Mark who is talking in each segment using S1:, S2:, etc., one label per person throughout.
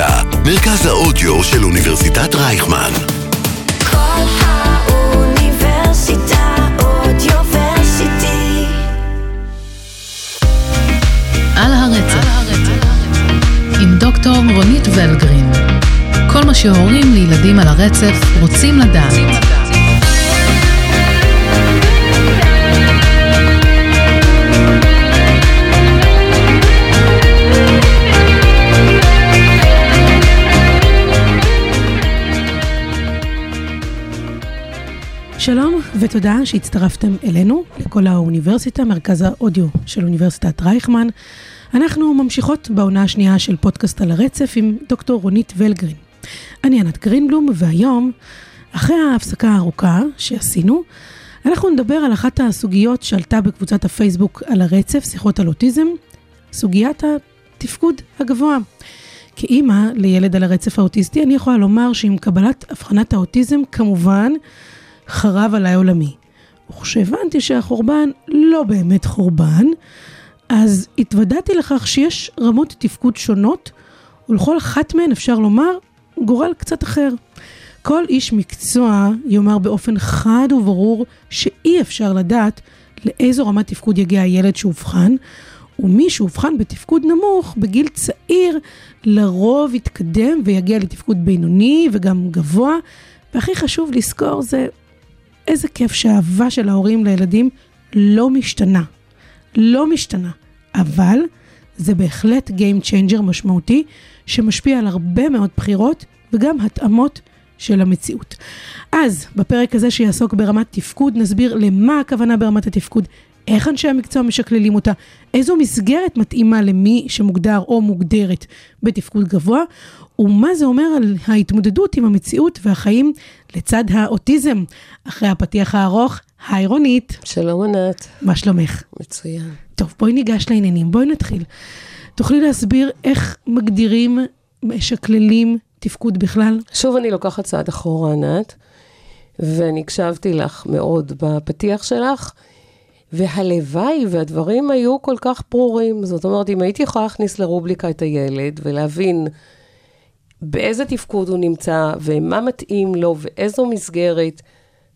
S1: האוניברסיטה, מרכז האודיו של אוניברסיטת רייכמן.
S2: כל האוניברסיטה אודיוורסיטי.
S3: על הרצף עם דוקטור רונית ולגרין כל מה שהורים לילדים על הרצף רוצים לדעת
S4: ותודה שהצטרפתם אלינו, לכל האוניברסיטה, מרכז האודיו של אוניברסיטת רייכמן. אנחנו ממשיכות בעונה השנייה של פודקאסט על הרצף עם דוקטור רונית ולגרין. אני ענת גרינבלום, והיום, אחרי ההפסקה הארוכה שעשינו, אנחנו נדבר על אחת הסוגיות שעלתה בקבוצת הפייסבוק על הרצף, שיחות על אוטיזם, סוגיית התפקוד הגבוה. כאימא לילד על הרצף האוטיסטי, אני יכולה לומר שעם קבלת אבחנת האוטיזם, כמובן, חרב עליי עולמי. וכשהבנתי שהחורבן לא באמת חורבן, אז התוודעתי לכך שיש רמות תפקוד שונות, ולכל אחת מהן אפשר לומר גורל קצת אחר. כל איש מקצוע יאמר באופן חד וברור שאי אפשר לדעת לאיזו רמת תפקוד יגיע הילד שאובחן, ומי שאובחן בתפקוד נמוך, בגיל צעיר, לרוב יתקדם ויגיע לתפקוד בינוני וגם גבוה, והכי חשוב לזכור זה איזה כיף שהאהבה של ההורים לילדים לא משתנה. לא משתנה. אבל זה בהחלט Game Changer משמעותי, שמשפיע על הרבה מאוד בחירות וגם התאמות של המציאות. אז בפרק הזה שיעסוק ברמת תפקוד, נסביר למה הכוונה ברמת התפקוד, איך אנשי המקצוע משקללים אותה, איזו מסגרת מתאימה למי שמוגדר או מוגדרת בתפקוד גבוה, ומה זה אומר על ההתמודדות עם המציאות והחיים לצד האוטיזם. אחרי הפתיח הארוך, היי רונית.
S5: שלום ענת.
S4: מה שלומך?
S5: מצוין.
S4: טוב, בואי ניגש לעניינים, בואי נתחיל. תוכלי להסביר איך מגדירים, משקללים תפקוד בכלל?
S5: שוב אני לוקחת צעד אחורה, ענת, ואני הקשבתי לך מאוד בפתיח שלך, והלוואי והדברים היו כל כך ברורים. זאת אומרת, אם הייתי יכולה להכניס לרובליקה את הילד ולהבין באיזה תפקוד הוא נמצא, ומה מתאים לו, ואיזו מסגרת,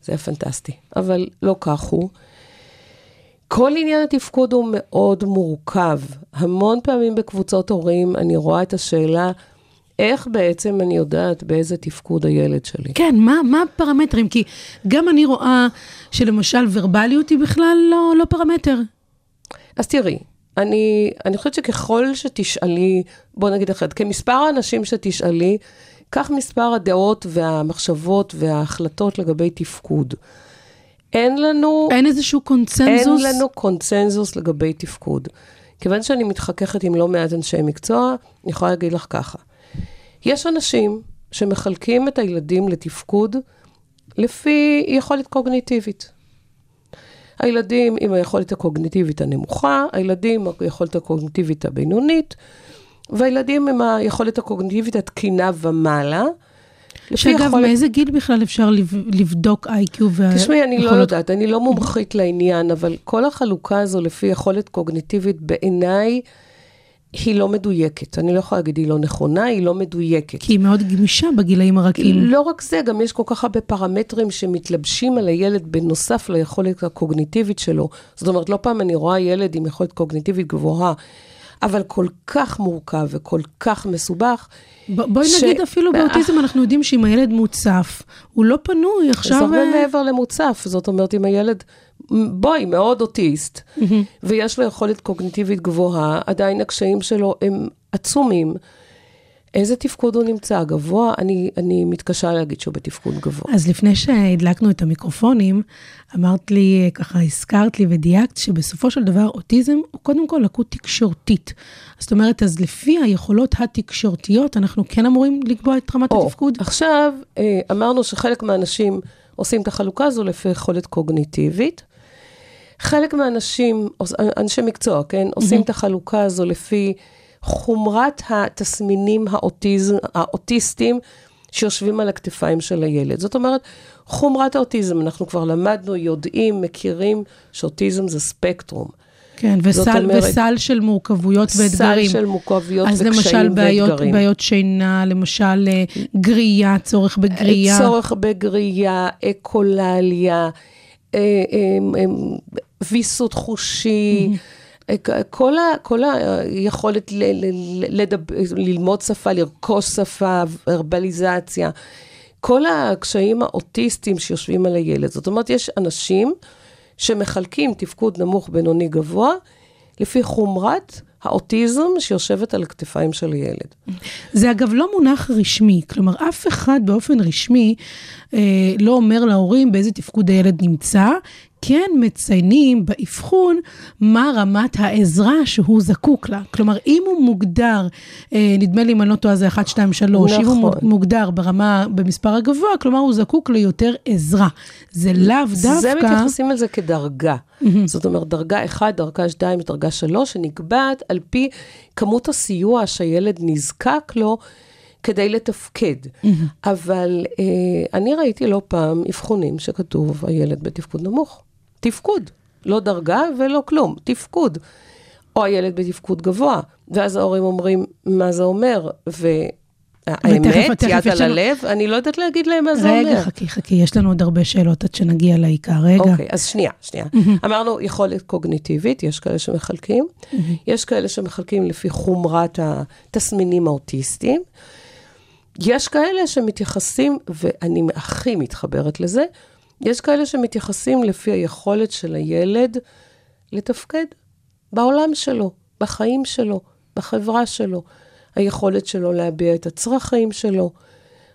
S5: זה היה פנטסטי. אבל לא כך הוא. כל עניין התפקוד הוא מאוד מורכב. המון פעמים בקבוצות הורים אני רואה את השאלה, איך בעצם אני יודעת באיזה תפקוד הילד שלי?
S4: כן, מה, מה הפרמטרים? כי גם אני רואה שלמשל ורבליות היא בכלל לא, לא פרמטר.
S5: אז תראי, אני, אני חושבת שככל שתשאלי, בוא נגיד אחרת, כמספר האנשים שתשאלי, כך מספר הדעות והמחשבות וההחלטות לגבי תפקוד. אין לנו...
S4: אין איזשהו קונצנזוס?
S5: אין לנו קונצנזוס לגבי תפקוד. כיוון שאני מתחככת עם לא מעט אנשי מקצוע, אני יכולה להגיד לך ככה. יש אנשים שמחלקים את הילדים לתפקוד לפי יכולת קוגניטיבית. הילדים עם היכולת הקוגניטיבית הנמוכה, הילדים עם היכולת הקוגניטיבית הבינונית, והילדים עם היכולת הקוגניטיבית התקינה ומעלה.
S4: שאגב, יכולת... מאיזה גיל בכלל אפשר לבדוק איי-קיו והיכולות?
S5: תשמעי, אני לא יודעת, אני לא מומחית לעניין, אבל כל החלוקה הזו לפי יכולת קוגניטיבית, בעיניי, היא לא מדויקת. אני לא יכולה להגיד היא לא נכונה, היא לא מדויקת.
S4: כי היא מאוד גמישה בגילאים הרכים.
S5: לא רק זה, גם יש כל כך הרבה פרמטרים שמתלבשים על הילד בנוסף ליכולת הקוגניטיבית שלו. זאת אומרת, לא פעם אני רואה ילד עם יכולת קוגניטיבית גבוהה, אבל כל כך מורכב וכל כך מסובך.
S4: ב- בואי ש... נגיד אפילו באוטיזם, אנחנו יודעים שאם הילד מוצף, הוא לא פנוי עכשיו...
S5: זה הרבה מעבר למוצף, זאת אומרת, אם הילד, בואי, מאוד אוטיסט, ויש לו יכולת קוגניטיבית גבוהה, עדיין הקשיים שלו הם עצומים. איזה תפקוד הוא נמצא? גבוה? אני, אני מתקשה להגיד שהוא בתפקוד גבוה.
S4: אז לפני שהדלקנו את המיקרופונים, אמרת לי, ככה הזכרת לי ודייקת, שבסופו של דבר אוטיזם הוא קודם כל לקות תקשורתית. זאת אומרת, אז לפי היכולות התקשורתיות, אנחנו כן אמורים לקבוע את רמת או, התפקוד?
S5: עכשיו, אה, אמרנו שחלק מהאנשים עושים את החלוקה הזו לפי יכולת קוגניטיבית. חלק מהאנשים, אנשי מקצוע, כן, עושים mm-hmm. את החלוקה הזו לפי... חומרת התסמינים האוטיז, האוטיסטיים שיושבים על הכתפיים של הילד. זאת אומרת, חומרת האוטיזם, אנחנו כבר למדנו, יודעים, מכירים שאוטיזם זה ספקטרום.
S4: כן, וסל,
S5: אומרת,
S4: וסל של מורכבויות ואתגרים.
S5: סל של מורכבויות
S4: אז
S5: וקשיים
S4: למשל בעיות,
S5: ואתגרים.
S4: בעיות שינה, למשל אה, גרייה, צורך בגרייה.
S5: צורך בגרייה, אקולליה, אה, אה, ויסות חושי, אה, כל, ה, כל היכולת ל, ל, ל, לדב, ללמוד שפה, לרכוש שפה, ורבליזציה, כל הקשיים האוטיסטיים שיושבים על הילד. זאת אומרת, יש אנשים שמחלקים תפקוד נמוך, בינוני, גבוה, לפי חומרת האוטיזם שיושבת על הכתפיים של הילד.
S4: זה אגב לא מונח רשמי, כלומר אף אחד באופן רשמי אה, לא אומר להורים באיזה תפקוד הילד נמצא, כן מציינים באבחון מה רמת העזרה שהוא זקוק לה. כלומר, אם הוא מוגדר, אה, נדמה לי אם אני לא טועה זה 1, 2, 3, אם הוא
S5: נכון.
S4: מוגדר ברמה, במספר הגבוה, כלומר הוא זקוק ליותר עזרה. זה לאו דווקא...
S5: זה מתייחסים לזה כדרגה. זאת אומרת, דרגה 1, דרגה 2 ודרגה 3, שנקבעת על פי כמות הסיוע שהילד נזקק לו כדי לתפקד. אבל אה, אני ראיתי לא פעם אבחונים שכתוב, הילד בתפקוד נמוך. תפקוד, לא דרגה ולא כלום, תפקוד. או הילד בתפקוד גבוה, ואז ההורים אומרים, מה זה אומר? והאמת, יד על הלב, אני לא יודעת להגיד להם מה זה אומר.
S4: רגע, חכי, חכי, יש לנו עוד הרבה שאלות עד שנגיע לעיקר. רגע.
S5: אוקיי, אז שנייה, שנייה. אמרנו יכולת קוגניטיבית, יש כאלה שמחלקים, יש כאלה שמחלקים לפי חומרת התסמינים האוטיסטיים, יש כאלה שמתייחסים, ואני הכי מתחברת לזה, יש כאלה שמתייחסים לפי היכולת של הילד לתפקד בעולם שלו, בחיים שלו, בחברה שלו, היכולת שלו להביע את הצרכים שלו,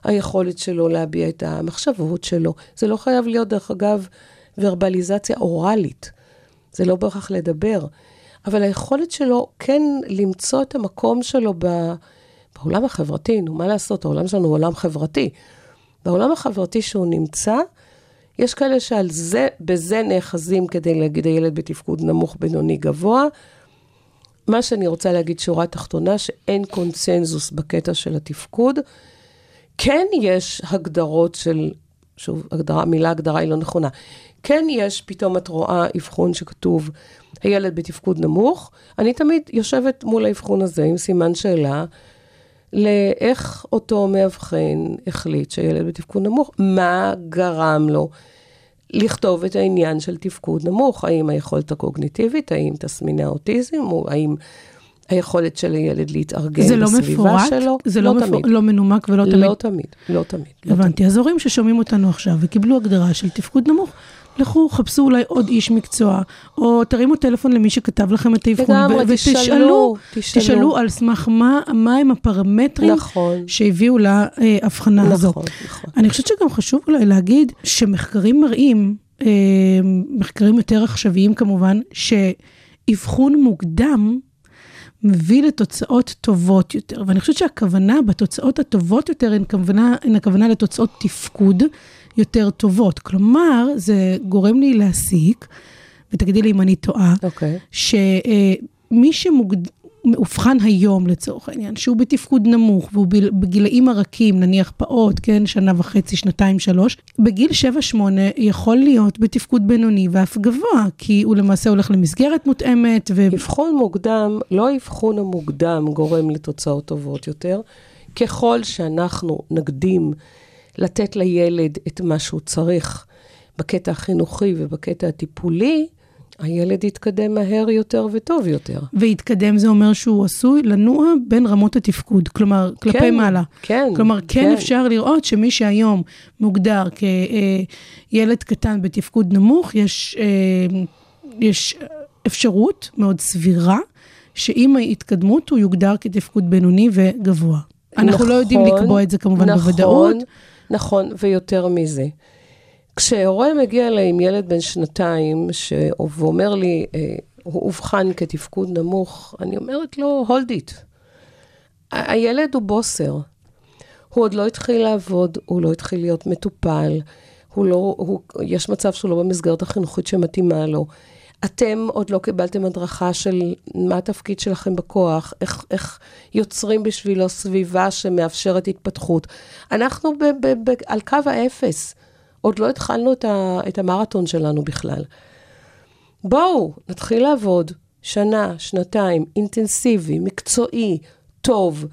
S5: היכולת שלו להביע את המחשבות שלו. זה לא חייב להיות, דרך אגב, ורבליזציה אוראלית. זה לא בהכרח לדבר. אבל היכולת שלו כן למצוא את המקום שלו ב... בעולם החברתי, נו, מה לעשות, העולם שלנו הוא עולם חברתי. בעולם החברתי שהוא נמצא, יש כאלה שעל זה, בזה נאחזים כדי להגיד הילד בתפקוד נמוך, בינוני, גבוה. מה שאני רוצה להגיד, שורה תחתונה, שאין קונצנזוס בקטע של התפקוד. כן יש הגדרות של, שוב, הגדרה, המילה הגדרה היא לא נכונה. כן יש, פתאום את רואה אבחון שכתוב, הילד בתפקוד נמוך. אני תמיד יושבת מול האבחון הזה עם סימן שאלה, לאיך אותו מאבחן החליט שהילד בתפקוד נמוך, מה גרם לו לכתוב את העניין של תפקוד נמוך, האם היכולת הקוגניטיבית, האם תסמיני האוטיזם, או האם היכולת של הילד להתארגן
S4: זה לא
S5: בסביבה
S4: מפורט?
S5: שלו.
S4: זה לא,
S5: תמיד.
S4: מפור... לא מנומק ולא תמיד?
S5: לא תמיד, לא תמיד. לא תמיד.
S4: הבנתי. אז הורים ששומעים אותנו עכשיו וקיבלו הגדרה של תפקוד נמוך, לכו, חפשו אולי עוד איש מקצוע, או תרימו טלפון למי שכתב לכם את האבחון,
S5: לגמרי,
S4: ו-
S5: תשאלו,
S4: ותשאלו,
S5: תשאלו.
S4: תשאלו על סמך מה, מה הם הפרמטרים
S5: נכון.
S4: שהביאו להבחנה הזאת.
S5: נכון, נכון.
S4: אני חושבת שגם חשוב אולי להגיד שמחקרים מראים, אה, מחקרים יותר עכשוויים כמובן, שאבחון מוקדם מביא לתוצאות טובות יותר. ואני חושבת שהכוונה בתוצאות הטובות יותר הן הכוונה, הן הכוונה לתוצאות תפקוד יותר טובות. כלומר, זה גורם לי להסיק, ותגידי לי אם אני טועה,
S5: אוקיי.
S4: שמי שמאובחן היום לצורך העניין, שהוא בתפקוד נמוך והוא בגילאים הרכים, נניח פעוט, כן, שנה וחצי, שנתיים, שלוש, בגיל 7-8 יכול להיות בתפקוד בינוני ואף גבוה, כי הוא למעשה הולך למסגרת מותאמת, ו...
S5: אבחון מוקדם, לא האבחון המוקדם גורם לתוצאות טובות יותר. ככל שאנחנו נקדים לתת לילד את מה שהוא צריך בקטע החינוכי ובקטע הטיפולי, הילד יתקדם מהר יותר וטוב יותר.
S4: והתקדם זה אומר שהוא עשוי לנוע בין רמות התפקוד, כלומר, כלפי
S5: כן,
S4: מעלה.
S5: כן,
S4: כלומר, כן,
S5: כן.
S4: אפשר לראות שמי שהיום מוגדר כילד קטן בתפקוד נמוך, יש, אה, יש אפשרות מאוד סבירה שעם ההתקדמות הוא יוגדר כתפקוד בינוני וגבוה. אנחנו לא יודעים
S5: נכון,
S4: לקבוע את זה כמובן
S5: נכון,
S4: בוודאות.
S5: נכון, ויותר מזה. כשהורה מגיע אליי עם ילד בן שנתיים, ש... ואומר לי, אה, הוא אובחן כתפקוד נמוך, אני אומרת לו, hold it. הילד הוא בוסר. הוא עוד לא התחיל לעבוד, הוא לא התחיל להיות מטופל, הוא לא, הוא, יש מצב שהוא לא במסגרת החינוכית שמתאימה לו. אתם עוד לא קיבלתם הדרכה של מה התפקיד שלכם בכוח, איך, איך יוצרים בשבילו סביבה שמאפשרת התפתחות. אנחנו ב, ב, ב, על קו האפס, עוד לא התחלנו את, ה, את המרתון שלנו בכלל. בואו, נתחיל לעבוד, שנה, שנתיים, אינטנסיבי, מקצועי, טוב,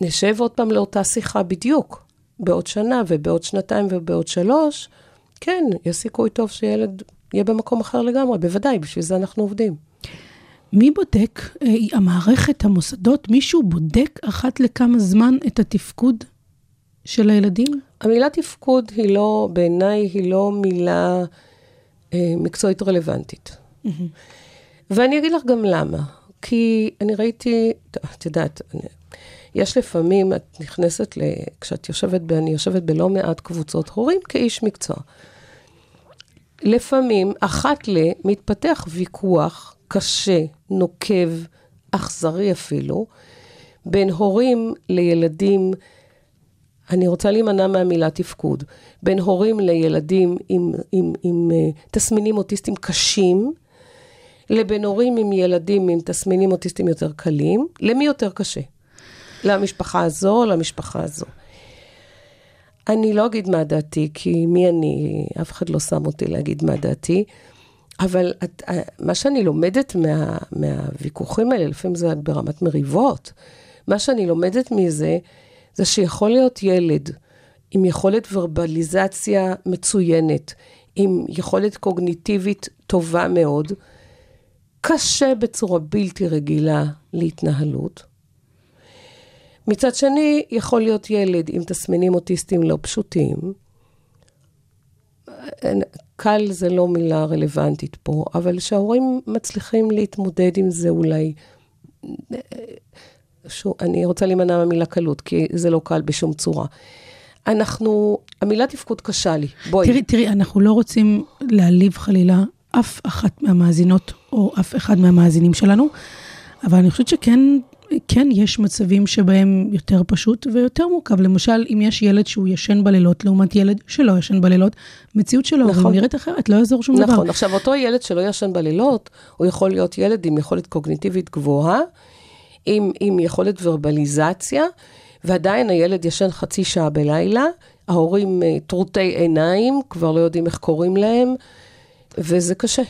S5: נשב עוד פעם לאותה שיחה בדיוק, בעוד שנה ובעוד שנתיים ובעוד שלוש, כן, יש סיכוי טוב שילד יהיה במקום אחר לגמרי, בוודאי, בשביל זה אנחנו עובדים.
S4: מי בודק, אה, המערכת, המוסדות, מישהו בודק אחת לכמה זמן את התפקוד של הילדים?
S5: המילה תפקוד היא לא, בעיניי, היא לא מילה אה, מקצועית רלוונטית. ואני אגיד לך גם למה. כי אני ראיתי, את יודעת, אני, יש לפעמים, את נכנסת, ל, כשאת יושבת, ב, אני יושבת בלא מעט קבוצות הורים כאיש מקצוע. לפעמים, אחת ל, מתפתח ויכוח קשה, נוקב, אכזרי אפילו, בין הורים לילדים, אני רוצה להימנע מהמילה תפקוד, בין הורים לילדים עם, עם, עם, עם תסמינים אוטיסטיים קשים, לבין הורים עם ילדים עם תסמינים אוטיסטיים יותר קלים, למי יותר קשה? למשפחה הזו למשפחה הזו? אני לא אגיד מה דעתי, כי מי אני, אף אחד לא שם אותי להגיד מה דעתי, אבל את, מה שאני לומדת מה, מהוויכוחים האלה, לפעמים זה ברמת מריבות, מה שאני לומדת מזה, זה שיכול להיות ילד עם יכולת ורבליזציה מצוינת, עם יכולת קוגניטיבית טובה מאוד, קשה בצורה בלתי רגילה להתנהלות. מצד שני, יכול להיות ילד עם תסמינים אוטיסטיים לא פשוטים. קל זה לא מילה רלוונטית פה, אבל שההורים מצליחים להתמודד עם זה אולי... שוב, אני רוצה להימנע מהמילה קלות, כי זה לא קל בשום צורה. אנחנו, המילה תפקוד קשה לי, בואי.
S4: תראי, תראי, אנחנו לא רוצים להעליב חלילה אף אחת מהמאזינות או אף אחד מהמאזינים שלנו, אבל אני חושבת שכן כן יש מצבים שבהם יותר פשוט ויותר מורכב. למשל, אם יש ילד שהוא ישן בלילות לעומת ילד שלא ישן בלילות, מציאות שלו נכון. נראית אחרת, לא יעזור שום
S5: נכון.
S4: דבר.
S5: נכון, עכשיו אותו ילד שלא ישן בלילות, הוא יכול להיות ילד עם יכולת קוגניטיבית גבוהה, עם, עם יכולת ורבליזציה, ועדיין הילד ישן חצי שעה בלילה, ההורים אה, טרוטי עיניים, כבר לא יודעים איך קוראים להם, וזה קשה.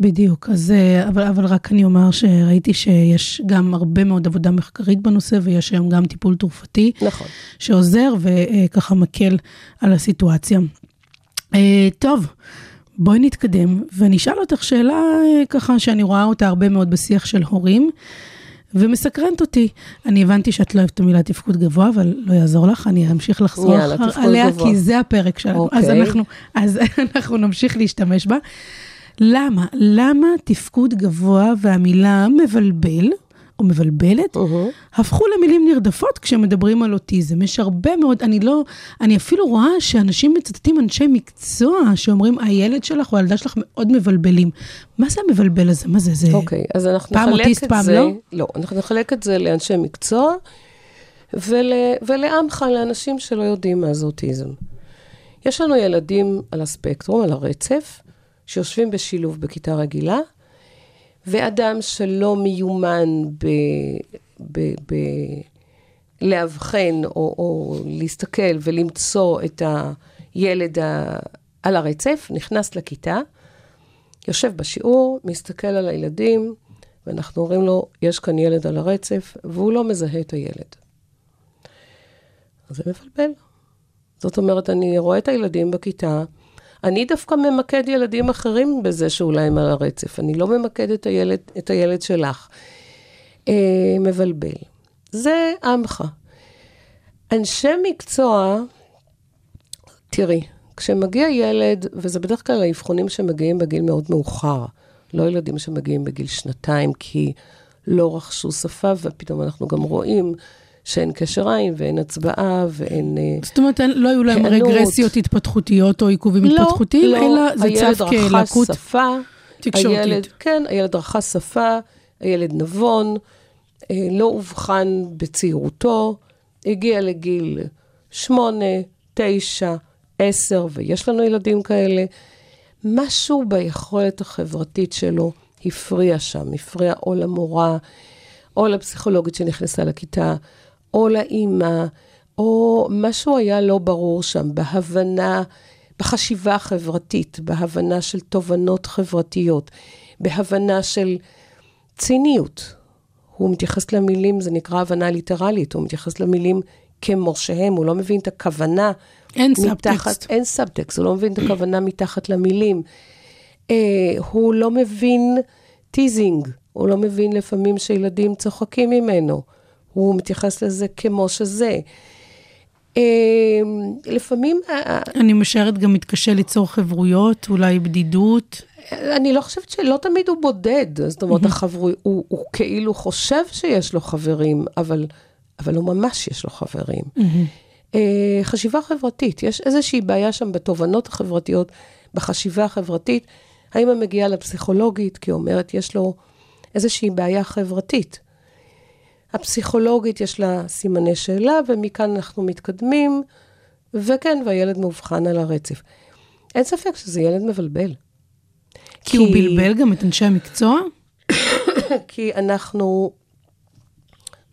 S4: בדיוק, אז, אה, אבל, אבל רק אני אומר שראיתי שיש גם הרבה מאוד עבודה מחקרית בנושא, ויש היום גם טיפול תרופתי.
S5: נכון.
S4: שעוזר וככה מקל על הסיטואציה. אה, טוב, בואי נתקדם, ואני אשאל אותך שאלה אה, ככה שאני רואה אותה הרבה מאוד בשיח של הורים. ומסקרנת אותי. אני הבנתי שאת לא אוהבת את המילה תפקוד גבוה, אבל לא יעזור לך, אני אמשיך לחזור
S5: יאללה, תפקוד
S4: עליה,
S5: גבוה.
S4: כי זה הפרק שלנו.
S5: אוקיי.
S4: אז, אנחנו, אז אנחנו נמשיך להשתמש בה. למה? למה תפקוד גבוה והמילה מבלבל, או מבלבלת,
S5: אהה.
S4: הפכו למילים נרדפות כשמדברים על אוטיזם. יש הרבה מאוד, אני לא, אני אפילו רואה שאנשים מצטטים אנשי מקצוע שאומרים, הילד שלך או הילדה שלך מאוד מבלבלים. מה זה המבלבל הזה? מה זה? זה...
S5: אוקיי, אז אנחנו
S4: פעם אוטיסט,
S5: את
S4: פעם
S5: זה...
S4: לא?
S5: לא, אנחנו נחלק את זה לאנשי מקצוע ול, ולעמך, לאנשים שלא יודעים מה זה אוטיזם. יש לנו ילדים על הספקטרום, על הרצף, שיושבים בשילוב בכיתה רגילה, ואדם שלא מיומן ב... ב, ב לאבחן או, או להסתכל ולמצוא את הילד ה, על הרצף, נכנס לכיתה, יושב בשיעור, מסתכל על הילדים, ואנחנו אומרים לו, יש כאן ילד על הרצף, והוא לא מזהה את הילד. אז זה מבלבל. זאת אומרת, אני רואה את הילדים בכיתה, אני דווקא ממקד ילדים אחרים בזה שאולי הם על הרצף, אני לא ממקד את הילד, את הילד שלך. אה, מבלבל. זה עמך. אנשי מקצוע, תראי, כשמגיע ילד, וזה בדרך כלל האבחונים שמגיעים בגיל מאוד מאוחר, לא ילדים שמגיעים בגיל שנתיים, כי לא רכשו שפה, ופתאום אנחנו גם רואים שאין קשר עין, ואין הצבעה, ואין... אה,
S4: זאת אומרת, לא היו להם. רגרסיות התפתחותיות או עיכובים
S5: לא,
S4: התפתחותיים,
S5: לא,
S4: אלא זה צף כלקות תקשורתית.
S5: הילד, כן, הילד רכש שפה, הילד נבון, אה, לא אובחן בצעירותו, הגיע לגיל שמונה, תשע, עשר, ויש לנו ילדים כאלה. משהו ביכולת החברתית שלו הפריע שם, הפריע או למורה, או לפסיכולוגית שנכנסה לכיתה, או לאימא, או משהו היה לא ברור שם, בהבנה, בחשיבה החברתית, בהבנה של תובנות חברתיות, בהבנה של ציניות. הוא מתייחס למילים, זה נקרא הבנה ליטרלית, הוא מתייחס למילים כמו שהם, הוא לא מבין את הכוונה.
S4: אין סאבטקסט.
S5: אין סאבטקסט, הוא לא מבין את הכוונה מתחת למילים. אה, הוא לא מבין teasing, הוא לא מבין לפעמים שילדים צוחקים ממנו. הוא מתייחס לזה כמו שזה. אה, לפעמים,
S4: אני משערת גם מתקשה ליצור חברויות, אולי בדידות.
S5: אני לא חושבת שלא תמיד הוא בודד, זאת אומרת, החברו, הוא, הוא כאילו חושב שיש לו חברים, אבל, אבל הוא ממש יש לו חברים. אה, חשיבה חברתית, יש איזושהי בעיה שם בתובנות החברתיות, בחשיבה החברתית. האמא מגיעה לפסיכולוגית, כי היא אומרת, יש לו איזושהי בעיה חברתית. הפסיכולוגית יש לה סימני שאלה, ומכאן אנחנו מתקדמים, וכן, והילד מאובחן על הרצף. אין ספק שזה ילד מבלבל.
S4: כי הוא בלבל גם את אנשי המקצוע?
S5: כי אנחנו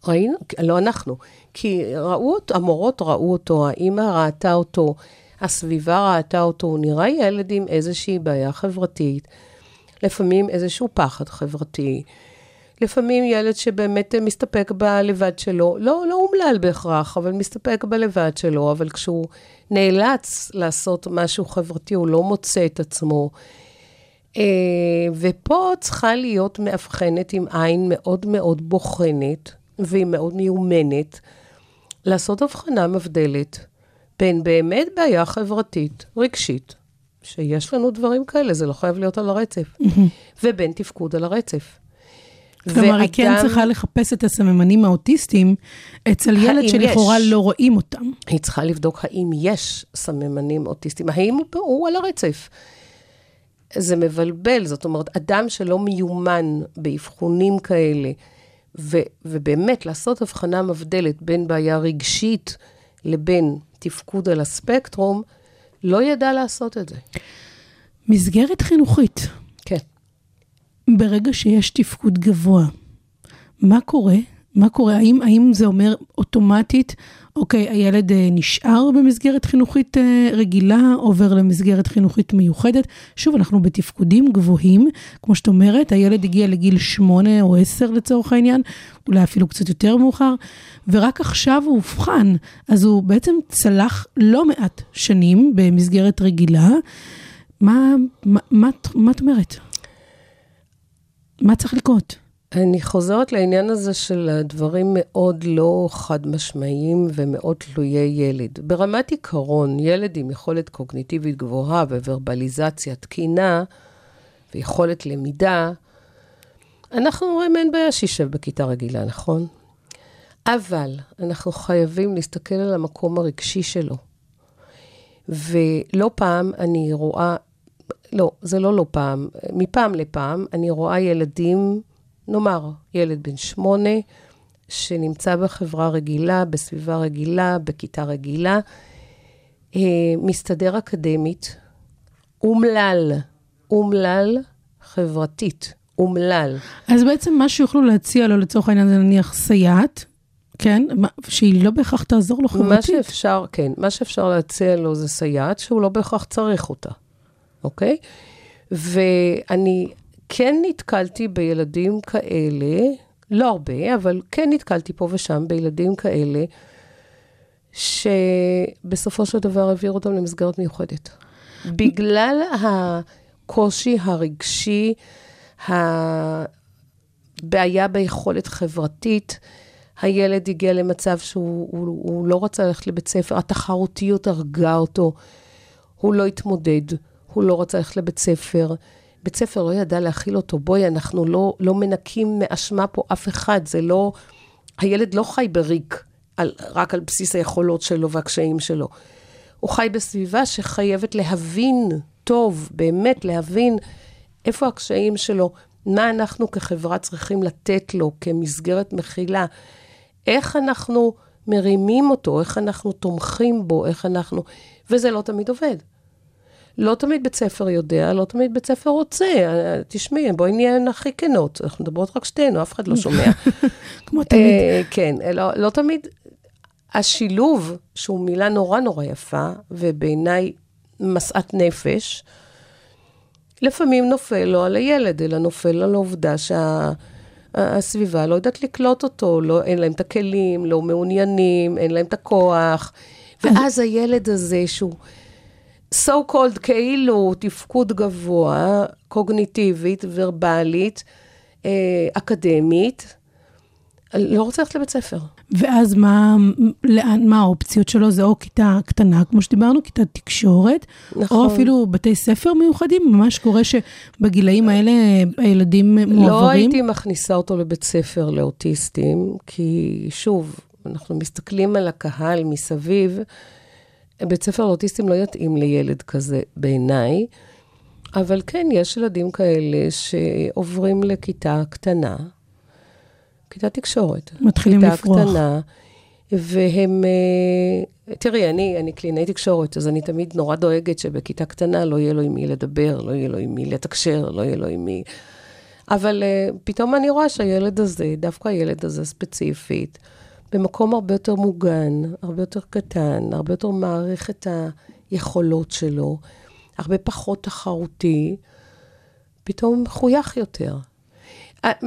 S5: ראינו, לא אנחנו, כי ראו אותו, המורות ראו אותו, האימא ראתה אותו, הסביבה ראתה אותו, הוא נראה ילד עם איזושהי בעיה חברתית, לפעמים איזשהו פחד חברתי, לפעמים ילד שבאמת מסתפק בלבד שלו, לא, לא אומלל בהכרח, אבל מסתפק בלבד שלו, אבל כשהוא נאלץ לעשות משהו חברתי, הוא לא מוצא את עצמו. אה, ופה צריכה להיות מאבחנת עם עין מאוד מאוד בוחנת, והיא מאוד מיומנת, לעשות הבחנה מבדלת בין באמת בעיה חברתית, רגשית, שיש לנו דברים כאלה, זה לא חייב להיות על הרצף, ובין תפקוד על הרצף.
S4: כלומר, היא כן צריכה לחפש את הסממנים האוטיסטיים אצל ילד שלכאורה? לא רואים אותם.
S5: היא צריכה לבדוק האם יש סממנים אוטיסטיים, האם הוא, על הרצף. זה מבלבל, זאת אומרת, אדם שלא מיומן באבחונים כאלה, ו, ובאמת לעשות הבחנה מבדלת בין בעיה רגשית לבין תפקוד על הספקטרום, לא ידע לעשות את זה.
S4: מסגרת חינוכית. ברגע שיש תפקוד גבוה, מה קורה? מה קורה? האם, האם זה אומר אוטומטית, אוקיי, הילד אה, נשאר במסגרת חינוכית אה, רגילה, עובר למסגרת חינוכית מיוחדת? שוב, אנחנו בתפקודים גבוהים, כמו שאת אומרת, הילד הגיע לגיל שמונה או עשר לצורך העניין, אולי אפילו קצת יותר מאוחר, ורק עכשיו הוא אובחן, אז הוא בעצם צלח לא מעט שנים במסגרת רגילה. מה, מה, מה, מה את אומרת? מה צריך לקרות?
S5: אני חוזרת לעניין הזה של הדברים מאוד לא חד משמעיים ומאוד תלויי ילד. ברמת עיקרון, ילד עם יכולת קוגניטיבית גבוהה וורבליזציה תקינה ויכולת למידה, אנחנו אומרים אין בעיה שישב בכיתה רגילה, נכון? אבל אנחנו חייבים להסתכל על המקום הרגשי שלו. ולא פעם אני רואה, לא, זה לא לא פעם, מפעם לפעם אני רואה ילדים, נאמר, ילד בן שמונה, שנמצא בחברה רגילה, בסביבה רגילה, בכיתה רגילה, אה, מסתדר אקדמית, אומלל, אומלל חברתית, אומלל.
S4: אז בעצם מה שיוכלו להציע לו לצורך העניין זה נניח סייעת, כן? מה- שהיא לא בהכרח תעזור לו
S5: מה
S4: חברתית.
S5: שאפשר, כן, מה שאפשר להציע לו זה סייעת שהוא לא בהכרח צריך אותה, אוקיי? ואני כן נתקלתי בילדים כאלה, לא הרבה, אבל כן נתקלתי פה ושם בילדים כאלה, שבסופו של דבר העבירו אותם למסגרת מיוחדת. בגלל הקושי הרגשי, הבעיה ביכולת חברתית, הילד הגיע למצב שהוא הוא, הוא לא רצה ללכת לבית ספר, התחרותיות הרגה אותו, הוא לא התמודד, הוא לא רצה ללכת לבית ספר. בית ספר לא ידע להכיל אותו, בואי, אנחנו לא, לא מנקים מאשמה פה אף אחד, זה לא... הילד לא חי בריק, על, רק על בסיס היכולות שלו והקשיים שלו. הוא חי בסביבה שחייבת להבין טוב, באמת להבין איפה הקשיים שלו, מה אנחנו כחברה צריכים לתת לו כמסגרת מכילה, איך אנחנו מרימים אותו, איך אנחנו תומכים בו, איך אנחנו... וזה לא תמיד עובד. לא תמיד בית ספר יודע, לא תמיד בית ספר רוצה. אה, תשמעי, בואי נהיה הכי כנות, אנחנו מדברות רק שתינו, אף אחד לא שומע.
S4: כמו תמיד.
S5: אה, כן, לא, לא תמיד. השילוב, שהוא מילה נורא נורא יפה, ובעיניי משאת נפש, לפעמים נופל לא על הילד, אלא נופל על העובדה הסביבה לא יודעת לקלוט אותו, לא, אין להם את הכלים, לא מעוניינים, אין להם את הכוח. ואז הילד הזה שהוא so called כאילו תפקוד גבוה, קוגניטיבית, ורבלית, אה, אקדמית, לא רוצה ללכת לבית ספר.
S4: ואז מה, לאן, מה האופציות שלו? זה או כיתה קטנה, כמו שדיברנו, כיתת תקשורת,
S5: נכון.
S4: או אפילו בתי ספר מיוחדים, ממש קורה שבגילאים האלה הילדים
S5: לא
S4: מועברים.
S5: הייתי מכניסה אותו לבית ספר לאוטיסטים, כי שוב, אנחנו מסתכלים על הקהל מסביב, בית ספר לאוטיסטים לא יתאים לילד כזה בעיניי, אבל כן, יש ילדים כאלה שעוברים לכיתה קטנה, כיתה תקשורת.
S4: מתחילים
S5: כיתה
S4: לפרוח.
S5: קטנה, והם... אה, תראי, אני, אני קלינאי תקשורת, אז אני תמיד נורא דואגת שבכיתה קטנה לא יהיה לו עם מי לדבר, לא יהיה לו עם מי לתקשר, לא יהיה לו עם מי... אבל uh, פתאום אני רואה שהילד הזה, דווקא הילד הזה ספציפית, במקום הרבה יותר מוגן, הרבה יותר קטן, הרבה יותר מעריך את היכולות שלו, הרבה פחות תחרותי, פתאום מחויך יותר.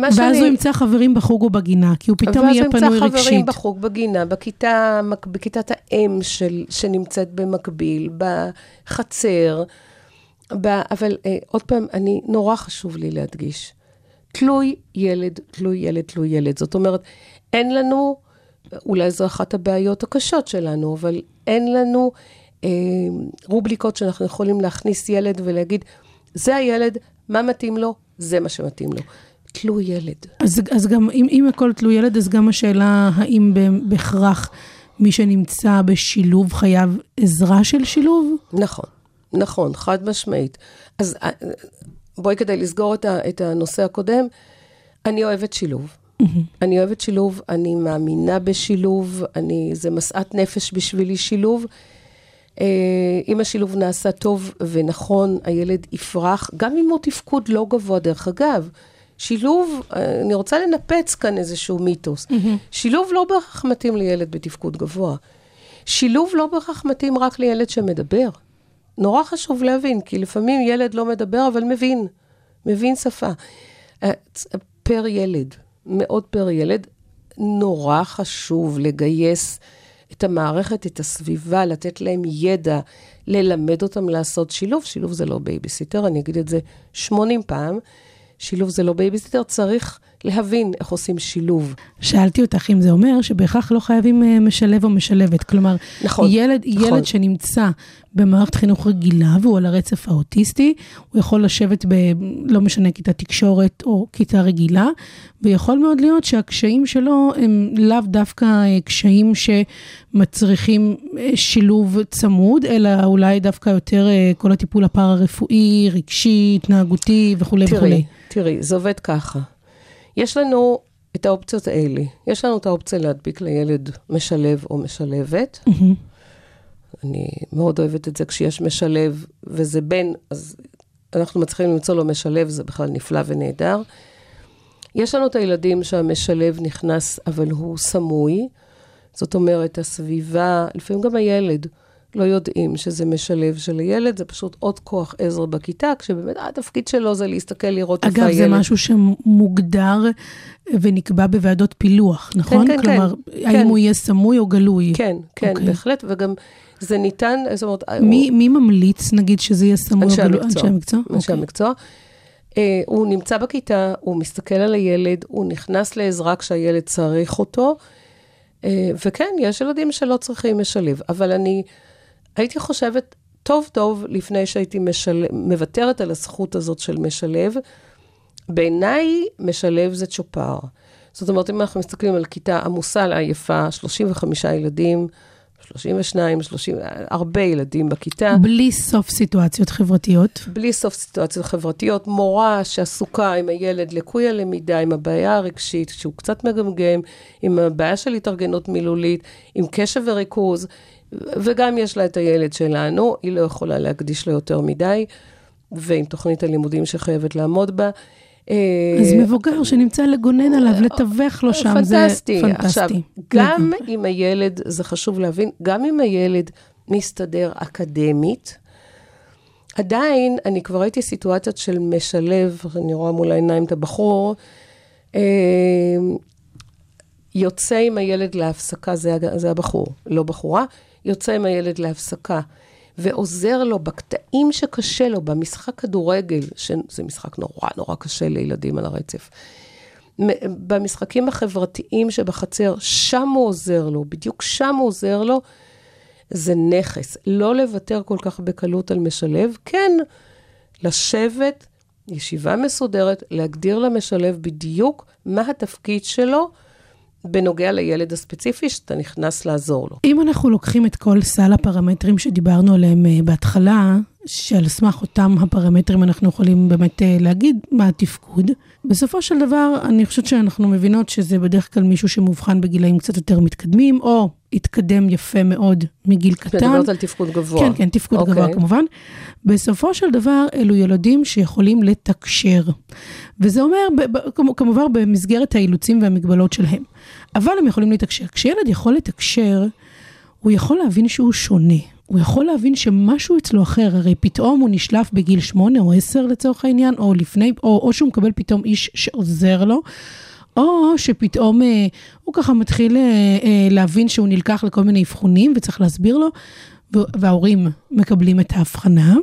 S4: ואז
S5: שאני-
S4: הוא ימצא חברים בחוג או בגינה, כי הוא פתאום
S5: ואז
S4: יהיה
S5: הוא
S4: פנוי
S5: ימצא חברים
S4: רגשית.
S5: בחוג, בגינה, בכיתה, בכיתת האם של, שנמצאת במקביל, בחצר. ב, אבל אה, עוד פעם, אני, נורא חשוב לי להדגיש. תלוי ילד, תלוי ילד, תלוי ילד. זאת אומרת, אין לנו, אולי זו אחת הבעיות הקשות שלנו, אבל אין לנו אה, רובריקות שאנחנו יכולים להכניס ילד ולהגיד, זה הילד, מה מתאים לו? זה מה שמתאים לו. תלוי ילד.
S4: אז, אז גם, אם, אם הכל תלוי ילד, אז גם השאלה, האם בהכרח מי שנמצא בשילוב חייב עזרה של שילוב?
S5: נכון, נכון, חד משמעית. אז אה, בואי כדי לסגור את הנושא הקודם, אני אוהבת שילוב. אני אוהבת שילוב, אני מאמינה בשילוב, אני, זה משאת נפש בשבילי שילוב. אה, אם השילוב נעשה טוב ונכון, הילד יפרח, גם אם הוא תפקוד לא גבוה, דרך אגב. שילוב, אה, אני רוצה לנפץ כאן איזשהו מיתוס. שילוב לא בהכרח מתאים לילד בתפקוד גבוה. שילוב לא בהכרח מתאים רק לילד שמדבר. נורא חשוב להבין, כי לפעמים ילד לא מדבר, אבל מבין, מבין שפה. אה, פר ילד, מאוד פר ילד, נורא חשוב לגייס את המערכת, את הסביבה, לתת להם ידע, ללמד אותם לעשות שילוב. שילוב זה לא בייביסיטר, אני אגיד את זה 80 פעם. שילוב זה לא בייביסיטר, צריך להבין איך עושים שילוב.
S4: שאלתי אותך אם זה אומר שבהכרח לא חייבים אה, משלב או משלבת. כלומר,
S5: נכון,
S4: ילד,
S5: נכון.
S4: ילד שנמצא במערכת חינוך רגילה והוא על הרצף האוטיסטי, הוא יכול לשבת ב... לא משנה, כיתה תקשורת או כיתה רגילה, ויכול מאוד להיות שהקשיים שלו הם לאו דווקא אה, קשיים שמצריכים אה, שילוב צמוד, אלא אולי דווקא יותר כל הטיפול הפארה-רפואי, רגשי, התנהגותי וכולי
S5: תראי,
S4: וכולי.
S5: תראי, זה עובד ככה. יש לנו את האופציות האלה. יש לנו את האופציה להדביק לילד משלב או משלבת. אני מאוד אוהבת את זה כשיש משלב וזה בן, אז אנחנו מצליחים למצוא לו משלב, זה בכלל נפלא ונהדר. יש לנו את הילדים שהמשלב נכנס, אבל הוא סמוי. זאת אומרת, הסביבה, לפעמים גם הילד, לא יודעים שזה משלב של הילד, זה פשוט עוד כוח עזר בכיתה, כשבאמת התפקיד שלו זה להסתכל, לראות איפה
S4: אגב,
S5: הילד.
S4: זה משהו שמוגדר ונקבע בוועדות פילוח, נכון?
S5: כן, כן.
S4: כלומר, האם
S5: כן.
S4: הוא יהיה סמוי או גלוי?
S5: כן, כן,
S4: אוקיי.
S5: בהחלט, וגם זה ניתן, זאת אומרת,
S4: מי, מי ממליץ, נגיד, שזה יהיה סמוי או גלוי?
S5: המקצוע.
S4: אנשי המקצוע?
S5: אנשי
S4: אוקיי.
S5: המקצוע. אה, הוא נמצא בכיתה, הוא מסתכל על הילד, הוא נכנס לעזרה כשהילד צריך אותו, אה, וכן, יש ילדים שלא צריכים משלב, אבל אני הייתי חושבת טוב טוב לפני שהייתי משל... מוותרת על הזכות הזאת של משלב. בעיניי, משלב זה צ'ופר. זאת אומרת, אם אנחנו מסתכלים על כיתה עמוסה לעייפה, 35 ילדים, 32, 30, הרבה ילדים בכיתה.
S4: בלי סוף סיטואציות חברתיות.
S5: בלי סוף סיטואציות חברתיות, מורה שעסוקה עם הילד לקוי הלמידה, עם הבעיה הרגשית, שהוא קצת מגמגם, עם הבעיה של התארגנות מילולית, עם קשב וריכוז, וגם יש לה את הילד שלנו, היא לא יכולה להקדיש לו יותר מדי, ועם תוכנית הלימודים שחייבת לעמוד בה.
S4: אז
S5: אה,
S4: מבוגר שנמצא לגונן עליו, לתווך לו שם, זה
S5: פנטסטי.
S4: פנטסטי.
S5: עכשיו, גם. אם הילד, זה חשוב להבין, גם אם הילד מסתדר אקדמית, עדיין, אני כבר ראיתי סיטואציות של משלב, אני רואה מול העיניים את הבחור, אה, יוצא עם הילד להפסקה, זה הבחור, לא בחורה, יוצא עם הילד להפסקה, ועוזר לו בקטעים שקשה לו, במשחק כדורגל, שזה משחק נורא נורא קשה לילדים על הרצף. במשחקים החברתיים שבחצר, שם הוא עוזר לו, בדיוק שם הוא עוזר לו, זה נכס. לא לוותר כל כך בקלות על משלב, כן, לשבת, ישיבה מסודרת, להגדיר למשלב בדיוק מה התפקיד שלו בנוגע לילד הספציפי שאתה נכנס לעזור לו.
S4: אם אנחנו לוקחים את כל סל הפרמטרים שדיברנו עליהם אה, בהתחלה, שעל סמך אותם הפרמטרים אנחנו יכולים באמת אה, להגיד מה התפקוד, בסופו של דבר אני חושבת שאנחנו מבינות שזה בדרך כלל מישהו שמאובחן בגילאים קצת יותר מתקדמים, או התקדם יפה מאוד מגיל
S5: את
S4: קטן.
S5: מדברת על תפקוד גבוה.
S4: כן, כן, תפקוד
S5: אוקיי.
S4: גבוה כמובן. בסופו של דבר, אלו ילדים שיכולים לתקשר. וזה אומר, כמובן במסגרת האילוצים והמגבלות שלהם. אבל הם יכולים לתקשר. כשילד יכול לתקשר, הוא יכול להבין שהוא שונה. הוא יכול להבין שמשהו אצלו אחר, הרי פתאום הוא נשלף בגיל שמונה או עשר לצורך העניין, או לפני, או, או שהוא מקבל פתאום איש שעוזר לו, או שפתאום אה, הוא ככה מתחיל אה, אה, להבין שהוא נלקח לכל מיני אבחונים וצריך להסביר לו, וההורים מקבלים את ההבחנה.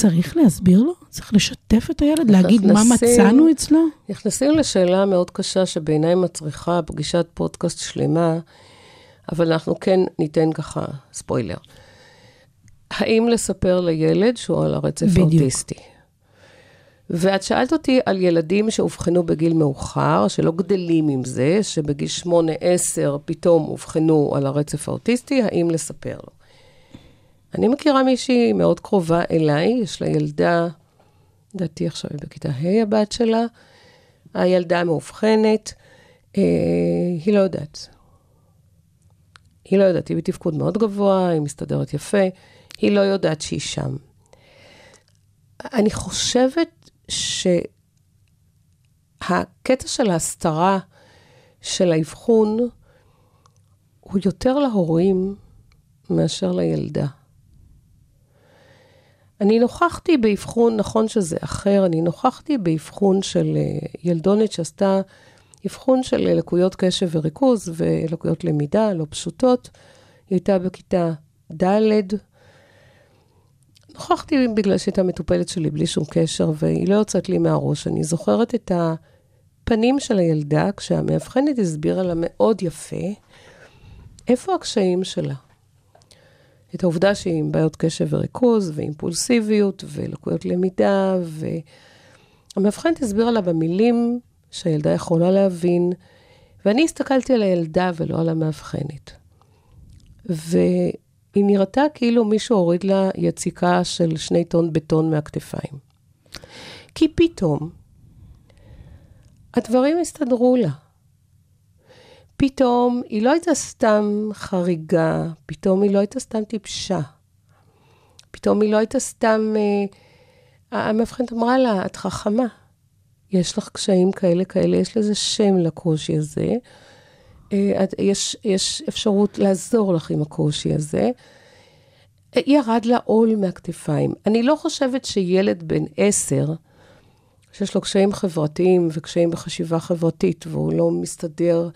S4: צריך להסביר לו? צריך לשתף את הילד? להגיד מה
S5: נכנסים-
S4: מצאנו אצלו?
S5: נכנסים לשאלה מאוד קשה שבעיניי מצריכה פגישת פודקאסט שלמה, אבל אנחנו כן ניתן ככה ספוילר. האם לספר לילד שהוא על הרצף. האוטיסטי? ואת שאלת אותי על ילדים שאובחנו בגיל מאוחר, שלא גדלים עם זה, שבגיל 8-10 פתאום אובחנו על הרצף האוטיסטי, האם לספר לו? אני מכירה מישהי מאוד קרובה אליי, יש לה ילדה, לדעתי עכשיו היא בכיתה ה' הבת שלה, הילדה מאובחנת, אה, היא לא יודעת. היא לא יודעת, היא בתפקוד מאוד גבוה, היא מסתדרת יפה, היא לא יודעת שהיא שם. אני חושבת שהקטע של ההסתרה של האבחון הוא יותר להורים מאשר לילדה. אני נוכחתי באבחון, נכון שזה אחר, אני נוכחתי באבחון של אה, ילדונת שעשתה אבחון של אה, לקויות קשב וריכוז ולקויות למידה לא פשוטות. היא הייתה בכיתה ד'. נוכחתי בגלל שהייתה מטופלת שלי בלי שום קשר, והיא לא יוצאת לי מהראש. אני זוכרת את הפנים של הילדה כשהמאבחנת הסבירה לה מאוד יפה איפה הקשיים שלה. את העובדה שהיא עם בעיות קשב וריכוז, ואימפולסיביות, ולקויות למידה, והמאבחנת הסבירה לה במילים שהילדה יכולה להבין, ואני הסתכלתי על הילדה ולא על המאבחנת. והיא נראתה כאילו מישהו הוריד לה יציקה של שני טון בטון מהכתפיים. כי פתאום הדברים הסתדרו לה. פתאום היא לא הייתה סתם חריגה, פתאום היא לא הייתה סתם טיפשה. פתאום היא לא הייתה סתם... אה, המאבחנת אמרה לה, את חכמה. יש לך קשיים כאלה כאלה, יש לזה שם לקושי הזה. אה, את, יש, יש אפשרות לעזור לך עם הקושי הזה. אה, ירד לה עול מהכתפיים. אני לא חושבת שילד בן עשר, שיש לו קשיים חברתיים וקשיים בחשיבה חברתית, והוא לא מסתדר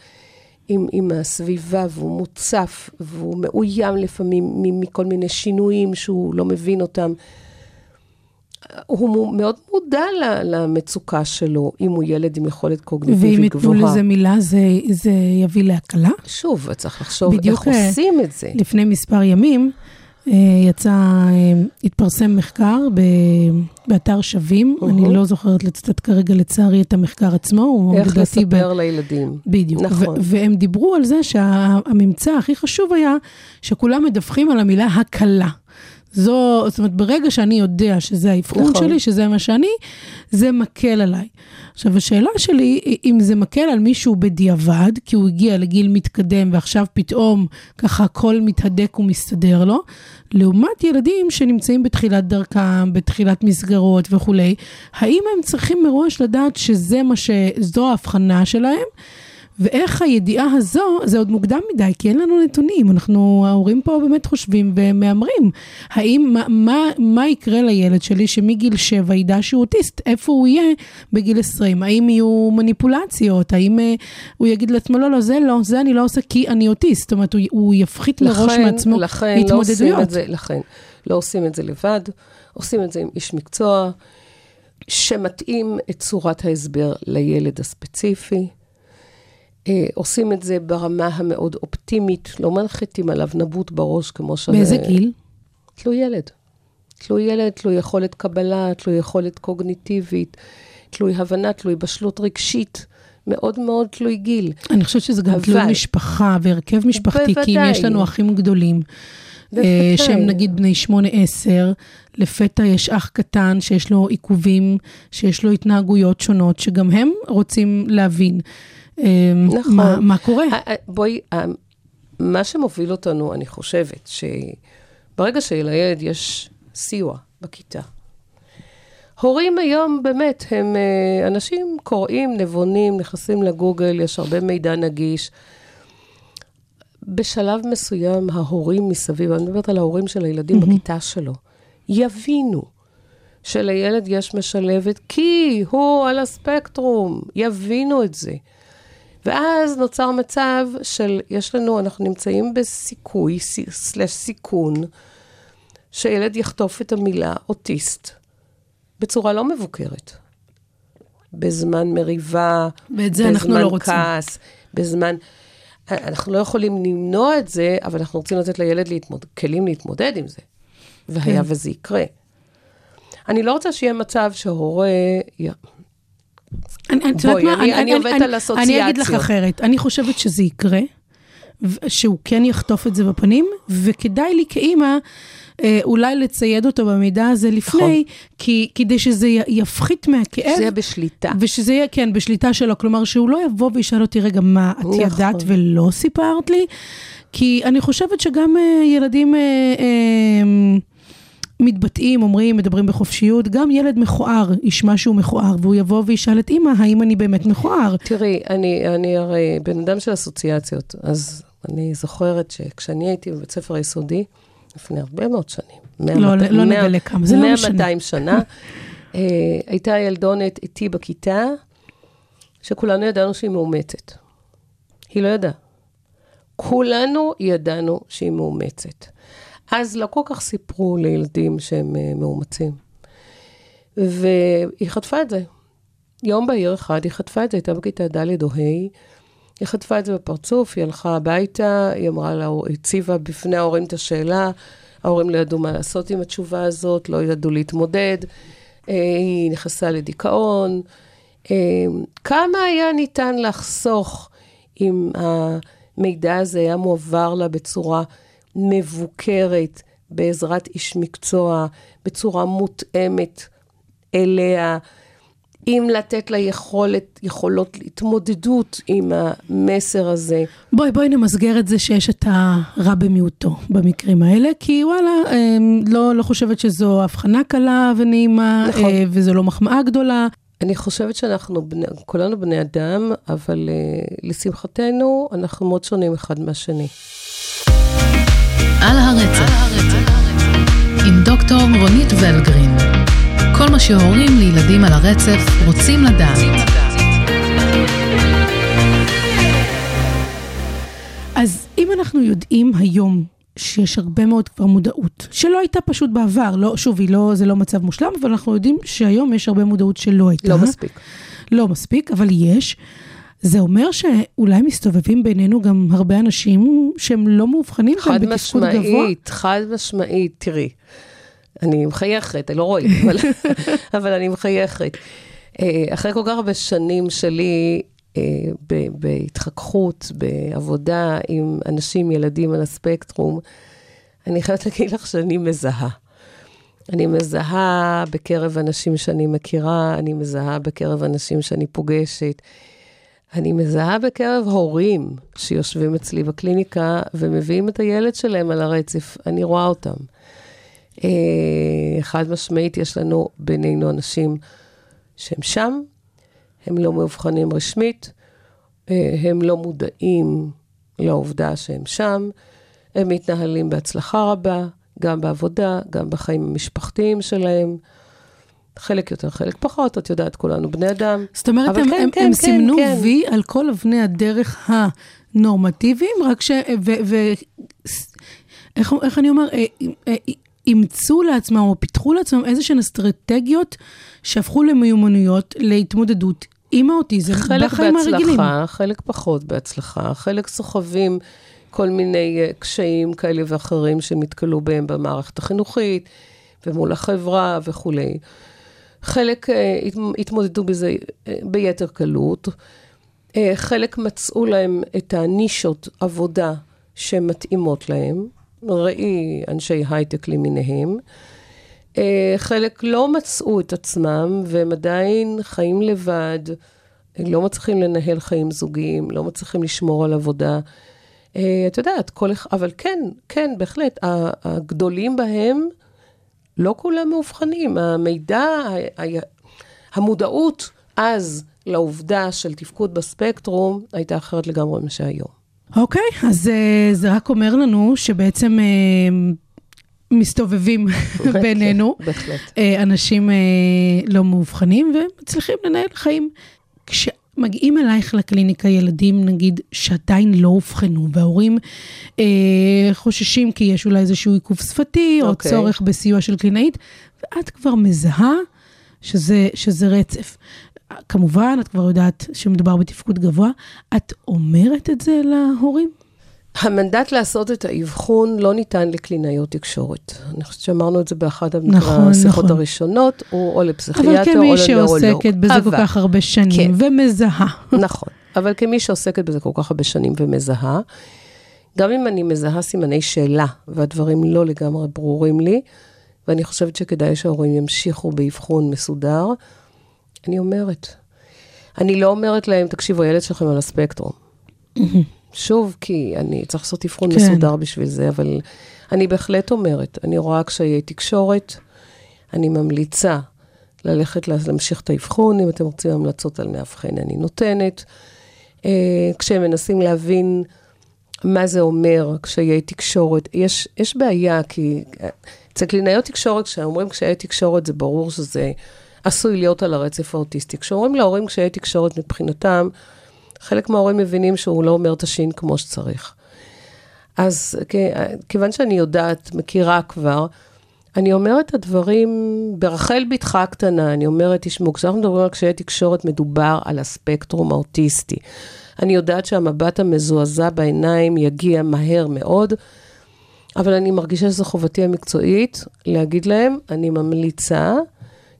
S5: עם, עם הסביבה, והוא מוצף, והוא מאוים לפעמים מכל מיני שינויים שהוא לא מבין אותם. הוא מאוד מודע למצוקה שלו, אם הוא ילד עם יכולת
S4: ואם
S5: קוגניטיבית
S4: ייתנו
S5: גבוהה.
S4: לזה מילה, זה, זה יביא להקלה.
S5: שוב, צריך לחשוב
S4: בדיוק,
S5: איך
S4: אה,
S5: עושים את זה.
S4: לפני מספר ימים יצא, אה, התפרסם מחקר ב- באתר שווים,
S5: אהה.
S4: אני לא זוכרת לצטט כרגע לצערי את המחקר עצמו, הוא
S5: איך
S4: לדעתי ב-
S5: לספר לילדים.
S4: בדיוק.
S5: נכון.
S4: ו- והם דיברו על זה שהממצא הכי חשוב היה שכולם מדווחים על המילה הקלה. זו, זאת אומרת, ברגע שאני יודע שזה האבחון
S5: נכון.
S4: שלי, שזה מה שאני, זה מקל עליי. עכשיו, השאלה שלי, אם זה מקל על מישהו בדיעבד, כי הוא הגיע לגיל מתקדם ועכשיו פתאום ככה הכל מתהדק ומסתדר לו, לעומת ילדים שנמצאים בתחילת דרכם, בתחילת מסגרות וכולי, האם הם צריכים מראש לדעת שזה מה ש... זו ההבחנה שלהם? ואיך הידיעה הזו, זה עוד מוקדם מדי, כי אין לנו נתונים. אנחנו, ההורים פה באמת חושבים ומהמרים. האם, מה, מה, מה יקרה לילד שלי שמגיל 7 ידע שהוא אוטיסט? איפה הוא יהיה בגיל 20? האם יהיו מניפולציות? האם אה, הוא יגיד לעצמו, לא, לא, זה לא, זה אני לא עושה כי אני אוטיסט. זאת אומרת, הוא, הוא יפחית מראש מעצמו
S5: לכן לא
S4: התמודדויות.
S5: את זה, לכן, לא עושים את זה לבד, עושים את זה עם איש מקצוע, שמתאים את צורת ההסבר לילד הספציפי. אה, עושים את זה ברמה המאוד אופטימית, לא מנחיתים עליו נבוט בראש כמו ש...
S4: באיזה גיל?
S5: תלוי ילד. תלוי ילד, תלוי יכולת קבלה, תלוי יכולת קוגניטיבית, תלוי הבנה, תלוי בשלות רגשית, מאוד מאוד תלוי גיל.
S4: אני חושבת שזה גם תלוי
S5: אבל-
S4: משפחה והרכב משפחתי, כי אם
S5: בוודאי.
S4: יש לנו אחים גדולים, אה,
S5: בוודאי.
S4: שהם נגיד בני שמונה עשר, לפתע יש אח קטן שיש לו עיכובים, שיש לו התנהגויות שונות, שגם הם רוצים להבין
S5: נכון.
S4: מה, מה קורה.
S5: בואי, ה- מה שמוביל אותנו, אני חושבת, שברגע שלילד יש סיוע בכיתה, הורים היום באמת הם אה, אנשים קוראים, נבונים, נכנסים לגוגל, יש הרבה מידע נגיש. בשלב מסוים ההורים מסביב, אני מדברת על ההורים של הילדים בכיתה שלו, יבינו שלילד יש משלבת כי הוא על הספקטרום, יבינו את זה. ואז נוצר מצב של, יש לנו, אנחנו נמצאים בסיכוי, סי- סלש סיכון, שילד יחטוף את המילה אוטיסט בצורה לא מבוקרת. בזמן מריבה,
S4: זה אנחנו לא רוצים.
S5: בזמן כעס, בזמן... אנחנו לא יכולים למנוע את זה, אבל אנחנו רוצים לתת לילד להתמוד... כלים להתמודד עם זה. והיה
S4: כן.
S5: וזה יקרה. אני לא רוצה שיהיה מצב שהורה... י-
S4: אני, את יודעת
S5: בואי,
S4: מה?
S5: אני- אני עובדת על
S4: אני אגיד לך
S5: אסוציאציות.
S4: אחרת, אני חושבת שזה יקרה, שהוא כן יחטוף את זה בפנים, וכדאי לי כאימא אה, אולי לצייד אותו במידע הזה לפני, כי, כדי שזה יפחית מהכאב.
S5: נכון. שזה יהיה בשליטה.
S4: ושזה יהיה, כן, בשליטה שלו. כלומר, שהוא לא יבוא וישאל אותי, רגע, מה, את
S5: נכון.
S4: ידעת ולא סיפרת לי? כי אני חושבת שגם אה, ילדים... אה, אה, מתבטאים, אומרים, מדברים בחופשיות, גם ילד מכוער ישמע שהוא מכוער, והוא יבוא וישאל את אימא, האם אני באמת מכוער?
S5: תראי, אני, אני הרי בן אדם של אסוציאציות, אז אני זוכרת שכשאני הייתי בבית ספר היסודי, לפני הרבה מאוד שנים, מאה,
S4: לא,
S5: מאתיים-
S4: לא
S5: מאה-
S4: נגלה כמה, זה לא
S5: מאה,
S4: משנה.
S5: 200 שנה, אה, הייתה ילדונת איתי בכיתה, שכולנו ידענו שהיא מאומצת. היא לא ידעה. כולנו ידענו שהיא מאומצת. אז לא כל כך סיפרו לילדים שהם אה, מאומצים. והיא חטפה את זה. יום בהיר אחד היא חטפה את זה, הייתה בכיתה ד' או ה', היא חטפה את זה בפרצוף, היא הלכה הביתה, היא אמרה לה, הציבה בפני ההורים את השאלה, ההורים לא ידעו מה לעשות עם התשובה הזאת, לא ידעו להתמודד, אה, היא נכנסה לדיכאון. אה, כמה היה ניתן לחסוך אם המידע הזה היה מועבר לה בצורה מבוקרת, בעזרת איש מקצוע, בצורה מותאמת אליה, אם לתת לה יכולת, יכולות התמודדות עם המסר הזה.
S4: בואי, בואי נמסגר את זה שיש את הרע במיעוטו במקרים האלה, כי וואלה, אמ, לא, לא חושבת שזו הבחנה קלה ונעימה,
S5: נכון.
S4: אה, וזו לא מחמאה גדולה.
S5: אני חושבת שאנחנו, בני, כולנו בני אדם, אבל uh, לשמחתנו, אנחנו מאוד שונים אחד מהשני.
S3: על הרצף, עם דוקטור רונית ולגרין. כל מה שהורים לילדים על הרצף רוצים לדעת.
S4: אז אם אנחנו יודעים היום שיש הרבה מאוד כבר מודעות, שלא הייתה פשוט בעבר, לא, שוב, לא, זה לא מצב מושלם, אבל אנחנו יודעים שהיום יש הרבה מודעות שלא הייתה.
S5: לא מספיק.
S4: לא מספיק, אבל יש. זה אומר שאולי מסתובבים בינינו גם הרבה אנשים שהם לא מאובחנים כאן
S5: חד
S4: בתפקוד גבוה.
S5: משמעית, חד משמעית, תראי, אני מחייכת, אני לא רואים, אבל, אבל אני מחייכת. אה, אחרי כל כך הרבה שנים שלי אה, בהתחככות, בעבודה עם אנשים, ילדים על הספקטרום, אני חייבת להגיד לך שאני מזהה. אני מזהה בקרב אנשים שאני מכירה, אני מזהה בקרב אנשים שאני פוגשת. אני מזהה בקרב הורים שיושבים אצלי בקליניקה ומביאים את הילד שלהם על הרצף, אני רואה אותם. אה, חד משמעית, יש לנו בינינו אנשים שהם שם, הם לא מאובחנים רשמית, אה, הם לא מודעים לעובדה שהם שם, הם מתנהלים בהצלחה רבה, גם בעבודה, גם בחיים המשפחתיים שלהם. חלק יותר, חלק פחות, את יודעת, כולנו בני אדם.
S4: זאת אומרת, הם,
S5: כן,
S4: הם,
S5: כן,
S4: הם
S5: כן,
S4: סימנו
S5: כן.
S4: וי על כל אבני הדרך הנורמטיביים, רק ש... ו, ו, איך, איך אני אומר? אה, אה, אימצו לעצמם או פיתחו לעצמם איזה שהן אסטרטגיות שהפכו למיומנויות להתמודדות עם האוטיזם
S5: חלק
S4: בחיים הרגילים.
S5: בהצלחה, חלק פחות בהצלחה, חלק סוחבים כל מיני אה, קשיים כאלה ואחרים שנתקלו בהם במערכת החינוכית ומול החברה וכולי. חלק אה, הת- התמודדו בזה אה, ביתר קלות, אה, חלק מצאו להם את הנישות עבודה שמתאימות להם, ראי אנשי הייטק למיניהם. חלק לא מצאו את עצמם והם עדיין חיים לבד, לא מצליחים לנהל חיים זוגיים, לא מצליחים לשמור על עבודה. את יודעת, כל אחד, אבל כן, כן, בהחלט, הגדולים בהם, לא כולם מאובחנים. המידע, המודעות אז לעובדה של תפקוד בספקטרום הייתה אחרת לגמרי ממה שהיום.
S4: אוקיי, אז אה, זה רק אומר לנו שבעצם אה, מסתובבים בינינו
S5: בהחלט.
S4: אה, אנשים לא מאובחנים ומצליחים לנהל חיים. כשמגיעים אלייך לקליניקה ילדים, נגיד, שעדיין לא אובחנו, וההורים אה, חוששים כי יש אולי איזשהו עיכוב שפתי, או
S5: אוקיי.
S4: צורך בסיוע של קלינאית, ואת כבר מזהה שזה, שזה רצף. כמובן, את כבר יודעת שמדובר בתפקוד גבוה. את אומרת את זה להורים?
S5: המנדט לעשות את האבחון לא ניתן לקלינאיות תקשורת. אני חושבת שאמרנו את זה באחת
S4: נכון,
S5: השיחות
S4: נכון.
S5: הראשונות, הוא או
S4: אבל
S5: לפסיכיאטר או
S4: כמי
S5: לנאורולוג.
S4: שעוסקת בזה כל
S5: אבל-
S4: כך הרבה שנים,
S5: כן.
S4: ומזהה.
S5: נכון, אבל כמי שעוסקת בזה כל כך הרבה שנים ומזהה, גם אם אני מזהה סימני שאלה, והדברים לא לגמרי ברורים לי, ואני חושבת שכדאי שההורים ימשיכו באבחון מסודר, אני אומרת. אני לא אומרת להם, תקשיבו, הילד שלכם על הספקטרום. שוב, כי אני צריך לעשות אבחון
S4: כן.
S5: מסודר בשביל זה, אבל אני בהחלט אומרת, אני רואה קשיי תקשורת, אני ממליצה ללכת לה- להמשיך את האבחון, אם אתם רוצים המלצות על מאבחן, אני נותנת. אה, כשהם מנסים להבין מה זה אומר קשיי תקשורת, יש, יש בעיה, כי אה, אצל קלינאיות תקשורת, כשאומרים קשיי תקשורת, זה ברור שזה עשוי להיות על הרצף האוטיסטי. כשאומרים להורים קשיי תקשורת מבחינתם, חלק מההורים מבינים שהוא לא אומר את השין כמו שצריך. אז כיוון שאני יודעת, מכירה כבר, אני אומרת את הדברים ברחל בתך הקטנה, אני אומרת, תשמעו, כשאנחנו מדברים על קשיי תקשורת, מדובר על הספקטרום האוטיסטי. אני יודעת שהמבט המזועזע בעיניים יגיע מהר מאוד, אבל אני מרגישה שזו חובתי המקצועית להגיד להם, אני ממליצה,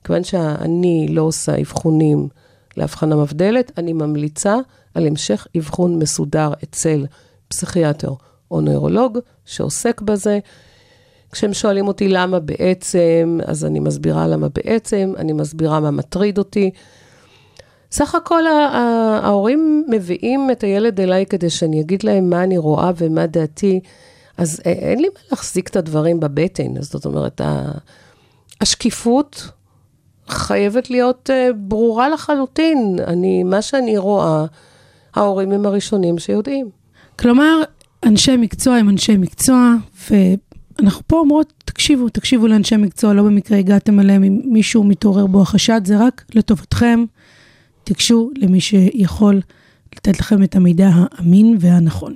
S5: כיוון שאני לא עושה אבחונים להבחנה מבדלת, אני ממליצה על המשך אבחון מסודר אצל פסיכיאטר או נוירולוג שעוסק בזה. כשהם שואלים אותי למה בעצם, אז אני מסבירה למה בעצם, אני מסבירה מה מטריד אותי. סך הכל ההורים מביאים את הילד אליי כדי שאני אגיד להם מה אני רואה ומה דעתי, אז א- אין לי מה להחזיק את הדברים בבטן. זאת אומרת, השקיפות חייבת להיות אה, ברורה לחלוטין. אני, מה שאני רואה, ההורים הם הראשונים שיודעים.
S4: כלומר, אנשי מקצוע הם אנשי מקצוע, ואנחנו פה אומרות, תקשיבו, תקשיבו לאנשי מקצוע, לא במקרה הגעתם אליהם אם מישהו מתעורר בו החשד, זה רק לטובתכם. תיגשו למי שיכול לתת לכם את המידע האמין והנכון.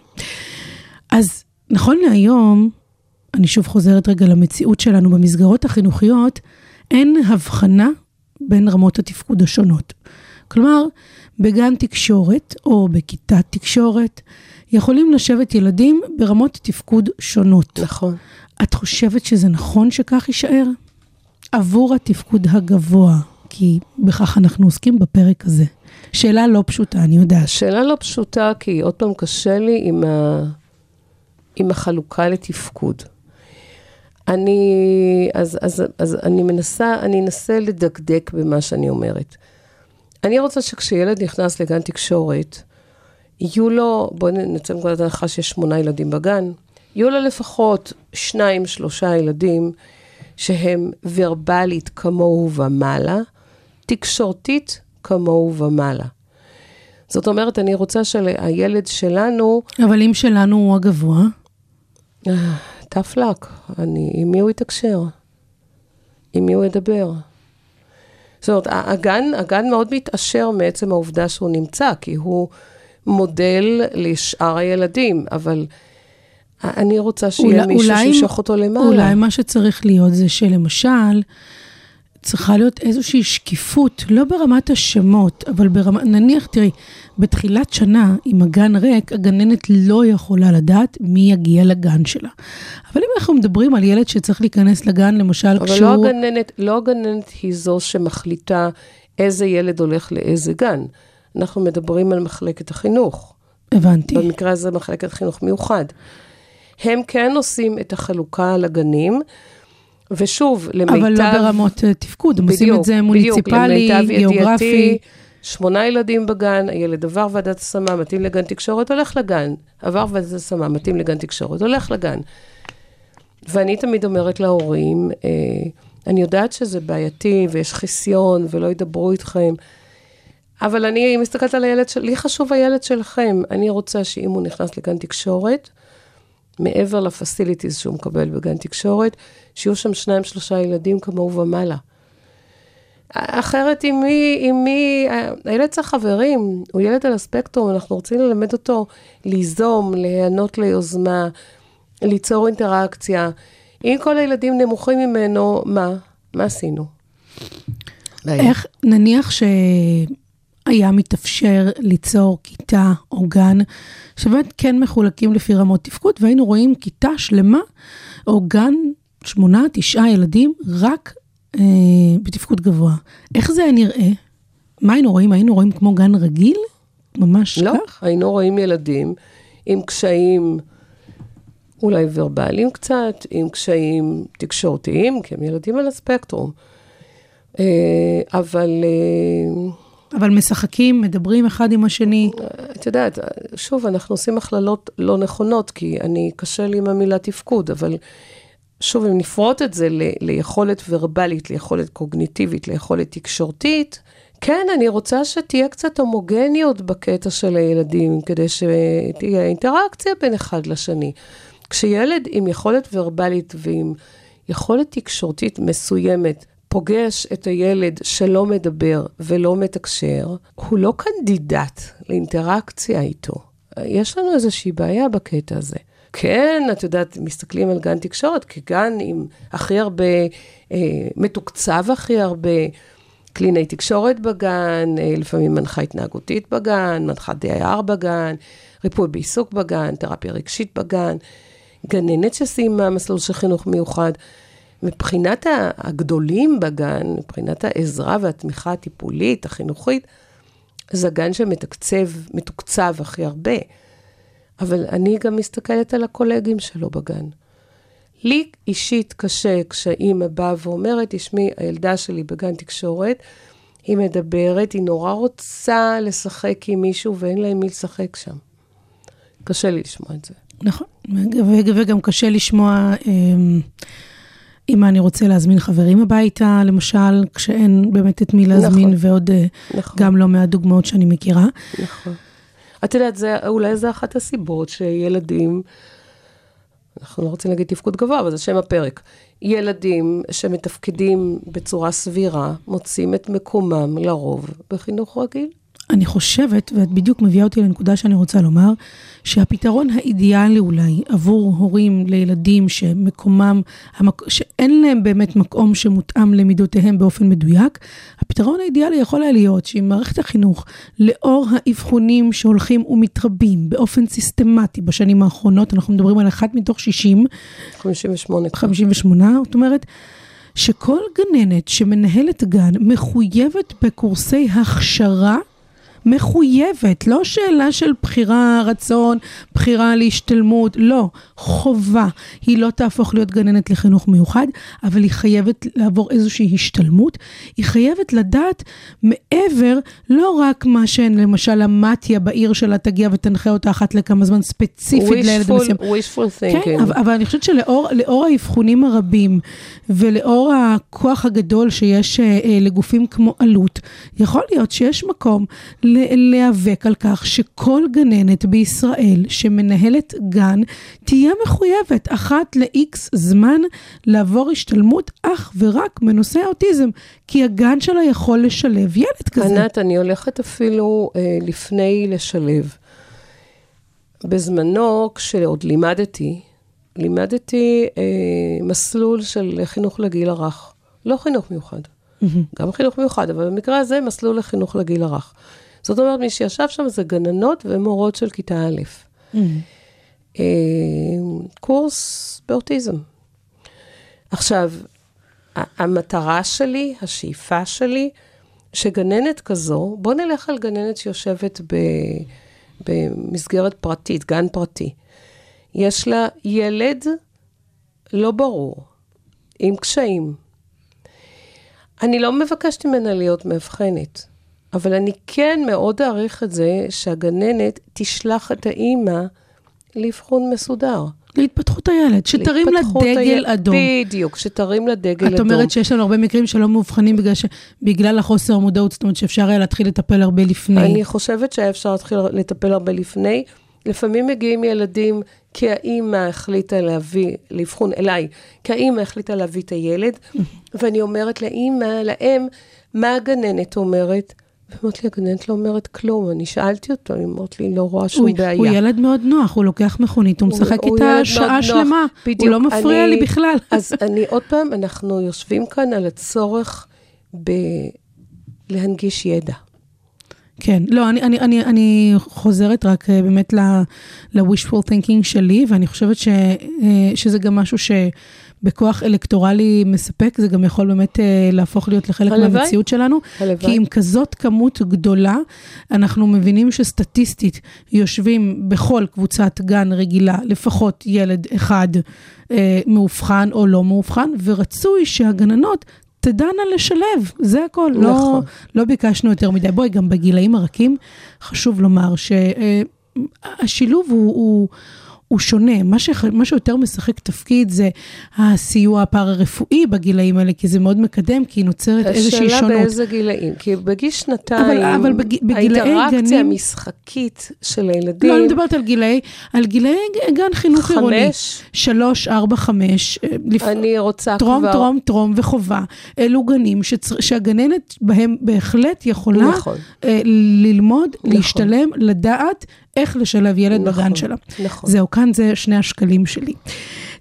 S4: אז נכון להיום, אני שוב חוזרת רגע למציאות שלנו במסגרות החינוכיות, אין הבחנה בין רמות התפקוד השונות. כלומר, בגן תקשורת או בכיתת תקשורת, יכולים לשבת ילדים ברמות תפקוד שונות.
S5: נכון.
S4: את חושבת שזה נכון שכך יישאר? עבור התפקוד הגבוה, כי בכך אנחנו עוסקים בפרק הזה. שאלה לא פשוטה, אני יודעת.
S5: שאלה לא פשוטה, כי עוד פעם קשה לי עם, ה... עם החלוקה לתפקוד. אני, אז, אז, אז אני מנסה, אני אנסה לדקדק במה שאני אומרת. אני רוצה שכשילד נכנס לגן תקשורת, יהיו לו, בואי נצא מנקודת הנחה שיש שמונה ילדים בגן, יהיו לו לפחות שניים, שלושה ילדים שהם ורבלית כמוהו ומעלה, תקשורתית כמוהו ומעלה. זאת אומרת, אני רוצה שהילד שלנו,
S4: אבל אם שלנו הוא הגבוה,
S5: tough luck, אני, עם מי הוא יתקשר? עם מי הוא ידבר? זאת אומרת, הגן, הגן מאוד מתעשר מעצם העובדה שהוא נמצא, כי הוא מודל לשאר הילדים, אבל אני רוצה שיהיה
S4: אולי-
S5: מישהו שימשוך אותו למעלה.
S4: אולי מה שצריך להיות זה שלמשל, צריכה להיות איזושהי שקיפות, לא ברמת השמות, אבל ברמה, נניח, תראי, בתחילת שנה, אם הגן ריק, הגננת לא יכולה לדעת מי יגיע לגן שלה. אבל אם אנחנו מדברים על ילד שצריך להיכנס לגן, למשל,
S5: אבל לא
S4: כשהוא...
S5: הגננת, לא הגננת היא זו שמחליטה איזה ילד הולך לאיזה גן. אנחנו מדברים על מחלקת החינוך.
S4: הבנתי.
S5: במקרה הזה מחלקת חינוך מיוחד. הם כן עושים את החלוקה לגנים, ושוב, למיטב...
S4: אבל לא ברמות אה, תפקוד, הם עושים את זה מוניציפלי, גיאוגרפי.
S5: שמונה ילדים בגן, הילד עבר ועדת השמה, מתאים לגן תקשורת, הולך לגן. עבר ועדת השמה, מתאים לגן תקשורת, הולך לגן. ואני תמיד אומרת להורים, אה, אני יודעת שזה בעייתי ויש חיסיון ולא ידברו איתכם, אבל אני מסתכלת על הילד של... לי חשוב הילד שלכם. אני רוצה שאם הוא נכנס לגן תקשורת, מעבר לפסיליטיז שהוא מקבל בגן תקשורת, שיהיו שם שניים, שלושה ילדים כמוהו ומעלה. אחרת, עם מי, עם מי, הילד צריך חברים, הוא ילד על הספקטרום, אנחנו רוצים ללמד אותו ליזום, להיענות ליוזמה, ליצור אינטראקציה. אם כל הילדים נמוכים ממנו, מה? מה עשינו?
S4: איך, נניח שהיה מתאפשר ליצור כיתה או גן, שבאמת כן מחולקים לפי רמות תפקוד, והיינו רואים כיתה שלמה, או גן, שמונה, תשעה ילדים, רק אה, בתפקוד גבוה. איך זה היה נראה? מה היינו רואים? היינו רואים כמו גן רגיל? ממש
S5: לא,
S4: כך?
S5: היינו רואים ילדים עם קשיים אולי ורבליים קצת, עם קשיים תקשורתיים, כי הם ילדים על הספקטרום. אה, אבל אה,
S4: אבל משחקים, מדברים אחד עם השני.
S5: את יודעת, שוב, אנחנו עושים הכללות לא נכונות, כי אני, קשה לי עם המילה תפקוד, אבל שוב, אם נפרוט את זה ל, ליכולת ורבלית, ליכולת קוגניטיבית, ליכולת תקשורתית, כן, אני רוצה שתהיה קצת הומוגניות בקטע של הילדים, כדי שתהיה אינטראקציה בין אחד לשני. כשילד עם יכולת ורבלית ועם יכולת תקשורתית מסוימת פוגש את הילד שלא מדבר ולא מתקשר, הוא לא קנדידט לאינטראקציה איתו. יש לנו איזושהי בעיה בקטע הזה. כן, את יודעת, מסתכלים על גן תקשורת כגן עם הכי הרבה, אה, מתוקצב הכי הרבה, קלינאי תקשורת בגן, אה, לפעמים מנחה התנהגותית בגן, מנחה DIR בגן, ריפוי בעיסוק בגן, תרפיה רגשית בגן, גננת שסיימה מסלול של חינוך מיוחד. מבחינת הגדולים בגן, מבחינת העזרה והתמיכה הטיפולית, החינוכית, זה הגן שמתקצב, מתוקצב הכי הרבה. אבל אני גם מסתכלת על הקולגים שלו בגן. לי אישית קשה כשאימא באה ואומרת, תשמעי, הילדה שלי בגן תקשורת, היא מדברת, היא נורא רוצה לשחק עם מישהו ואין לה עם מי לשחק שם. קשה לי לשמוע את זה.
S4: נכון, וגם קשה לשמוע אמ, אם אני רוצה להזמין חברים הביתה, למשל, כשאין באמת את מי להזמין,
S5: נכון.
S4: ועוד אה,
S5: נכון.
S4: גם לא מעט דוגמאות שאני מכירה.
S5: נכון. את יודעת, זה, אולי זו אחת הסיבות שילדים, אנחנו לא רוצים להגיד תפקוד גבוה, אבל זה שם הפרק. ילדים שמתפקדים בצורה סבירה, מוצאים את מקומם לרוב בחינוך רגיל.
S4: אני חושבת, ואת בדיוק מביאה אותי לנקודה שאני רוצה לומר, שהפתרון האידיאלי אולי עבור הורים לילדים שמקומם, המק... שאין להם באמת מקום שמותאם למידותיהם באופן מדויק, הפתרון האידיאלי יכול היה להיות שאם מערכת החינוך, לאור האבחונים שהולכים ומתרבים באופן סיסטמטי בשנים האחרונות, אנחנו מדברים על אחת מתוך 60,
S5: 58.
S4: 58, זאת אומרת, שכל גננת שמנהלת גן מחויבת בקורסי הכשרה, מחויבת, לא שאלה של בחירה, רצון, בחירה להשתלמות, לא, חובה. היא לא תהפוך להיות גננת לחינוך מיוחד, אבל היא חייבת לעבור איזושהי השתלמות. היא חייבת לדעת מעבר, לא רק מה שלמשל המתיה בעיר שלה תגיע ותנחה אותה אחת לכמה זמן ספציפית לילד מסוים.
S5: wishful
S4: כן,
S5: thinking.
S4: אבל, אבל אני חושבת שלאור לאור האבחונים הרבים ולאור הכוח הגדול שיש אה, אה, לגופים כמו אלו"ט, יכול להיות שיש מקום ל- להיאבק על כך שכל גננת בישראל שמנהלת גן תהיה מחויבת אחת ל-X זמן לעבור השתלמות אך ורק בנושא האוטיזם, כי הגן שלה יכול לשלב ילד כזה.
S5: ענת, אני הולכת אפילו אה, לפני לשלב. בזמנו, כשעוד לימדתי, לימדתי אה, מסלול של חינוך לגיל הרך. לא חינוך מיוחד. גם חינוך מיוחד, אבל במקרה הזה מסלול לחינוך לגיל הרך. זאת אומרת, מי שישב שם זה גננות ומורות של כיתה א'. אה, קורס באוטיזם. עכשיו, המטרה שלי, השאיפה שלי, שגננת כזו, בוא נלך על גננת שיושבת ב, במסגרת פרטית, גן פרטי. יש לה ילד לא ברור, עם קשיים. אני לא מבקשת ממנה להיות מאבחנת, אבל אני כן מאוד אעריך את זה שהגננת תשלח את האימא לאבחון מסודר.
S4: להתפתחות הילד, שתרים לה דגל
S5: הילד.
S4: אדום.
S5: בדיוק, שתרים לה דגל
S4: את
S5: אדום.
S4: אומרת שיש לנו הרבה מקרים שלא מאובחנים בגלל, ש... בגלל החוסר המודעות, זאת אומרת שאפשר היה להתחיל לטפל הרבה לפני.
S5: אני חושבת שהיה אפשר להתחיל לטפל הרבה לפני. לפעמים מגיעים ילדים כי האימא החליטה להביא, לאבחון אליי, כי האימא החליטה להביא את הילד, ואני אומרת לאימא, לאם, מה הגננת אומרת? ואומרת לי, הגננת לא אומרת כלום. אני שאלתי אותו, היא אומרת לי, לא רואה שום
S4: הוא,
S5: בעיה.
S4: הוא ילד מאוד נוח, הוא לוקח מכונית, הוא
S5: הוא-
S4: משחק
S5: הוא
S4: איתה שעה. שלמה.
S5: בדיוק.
S4: הוא לא מפריע
S5: אני-
S4: לי בכלל.
S5: אז אני, עוד פעם, אנחנו יושבים כאן על הצורך. להנגיש ידע.
S4: כן, לא, אני, אני, אני, אני חוזרת רק אה, באמת ל-wishful thinking שלי, ואני חושבת ש, אה, שזה גם משהו שבכוח אלקטורלי מספק, זה גם יכול באמת אה, להפוך להיות לחלק
S5: הלוואי.
S4: מהמציאות שלנו.
S5: הלוואי.
S4: כי עם כזאת כמות גדולה, אנחנו מבינים שסטטיסטית יושבים בכל קבוצת גן רגילה לפחות ילד אחד אה, מאובחן או לא מאובחן, ורצוי שהגננות תדענה לשלב, זה הכל. לא,
S5: נכון.
S4: לא ביקשנו יותר מדי. בואי, גם בגילאים הרכים, חשוב לומר שהשילוב הוא... הוא הוא שונה, מה, שח... מה שיותר משחק תפקיד זה הסיוע הפארה-רפואי בגילאים האלה, כי זה מאוד מקדם, כי נוצרת איזושהי
S5: השאלה
S4: שונות.
S5: באיזה גילאים, כי בגיל שנתיים,
S4: אבל- אבל בג- בגילאי
S5: האינטראקציה
S4: גנים-
S5: המשחקית של הילדים,
S4: לא, אני מדברת על גילאי, על גילאי גן חינוך
S5: חמש.
S4: עירוני. שלוש, ארבע, חמש. אה, לפ...
S5: אני רוצה
S4: טרום,
S5: כבר...
S4: טרום, טרום וחובה. אלו גנים שצר... שהגננת בהם בהחלט יכולה
S5: נכון.
S4: אה, ללמוד,
S5: נכון.
S4: להשתלם, לדעת איך לשלב ילד
S5: נכון,
S4: בגן שלה.
S5: נכון.
S4: זהו, כאן זה שני השקלים שלי.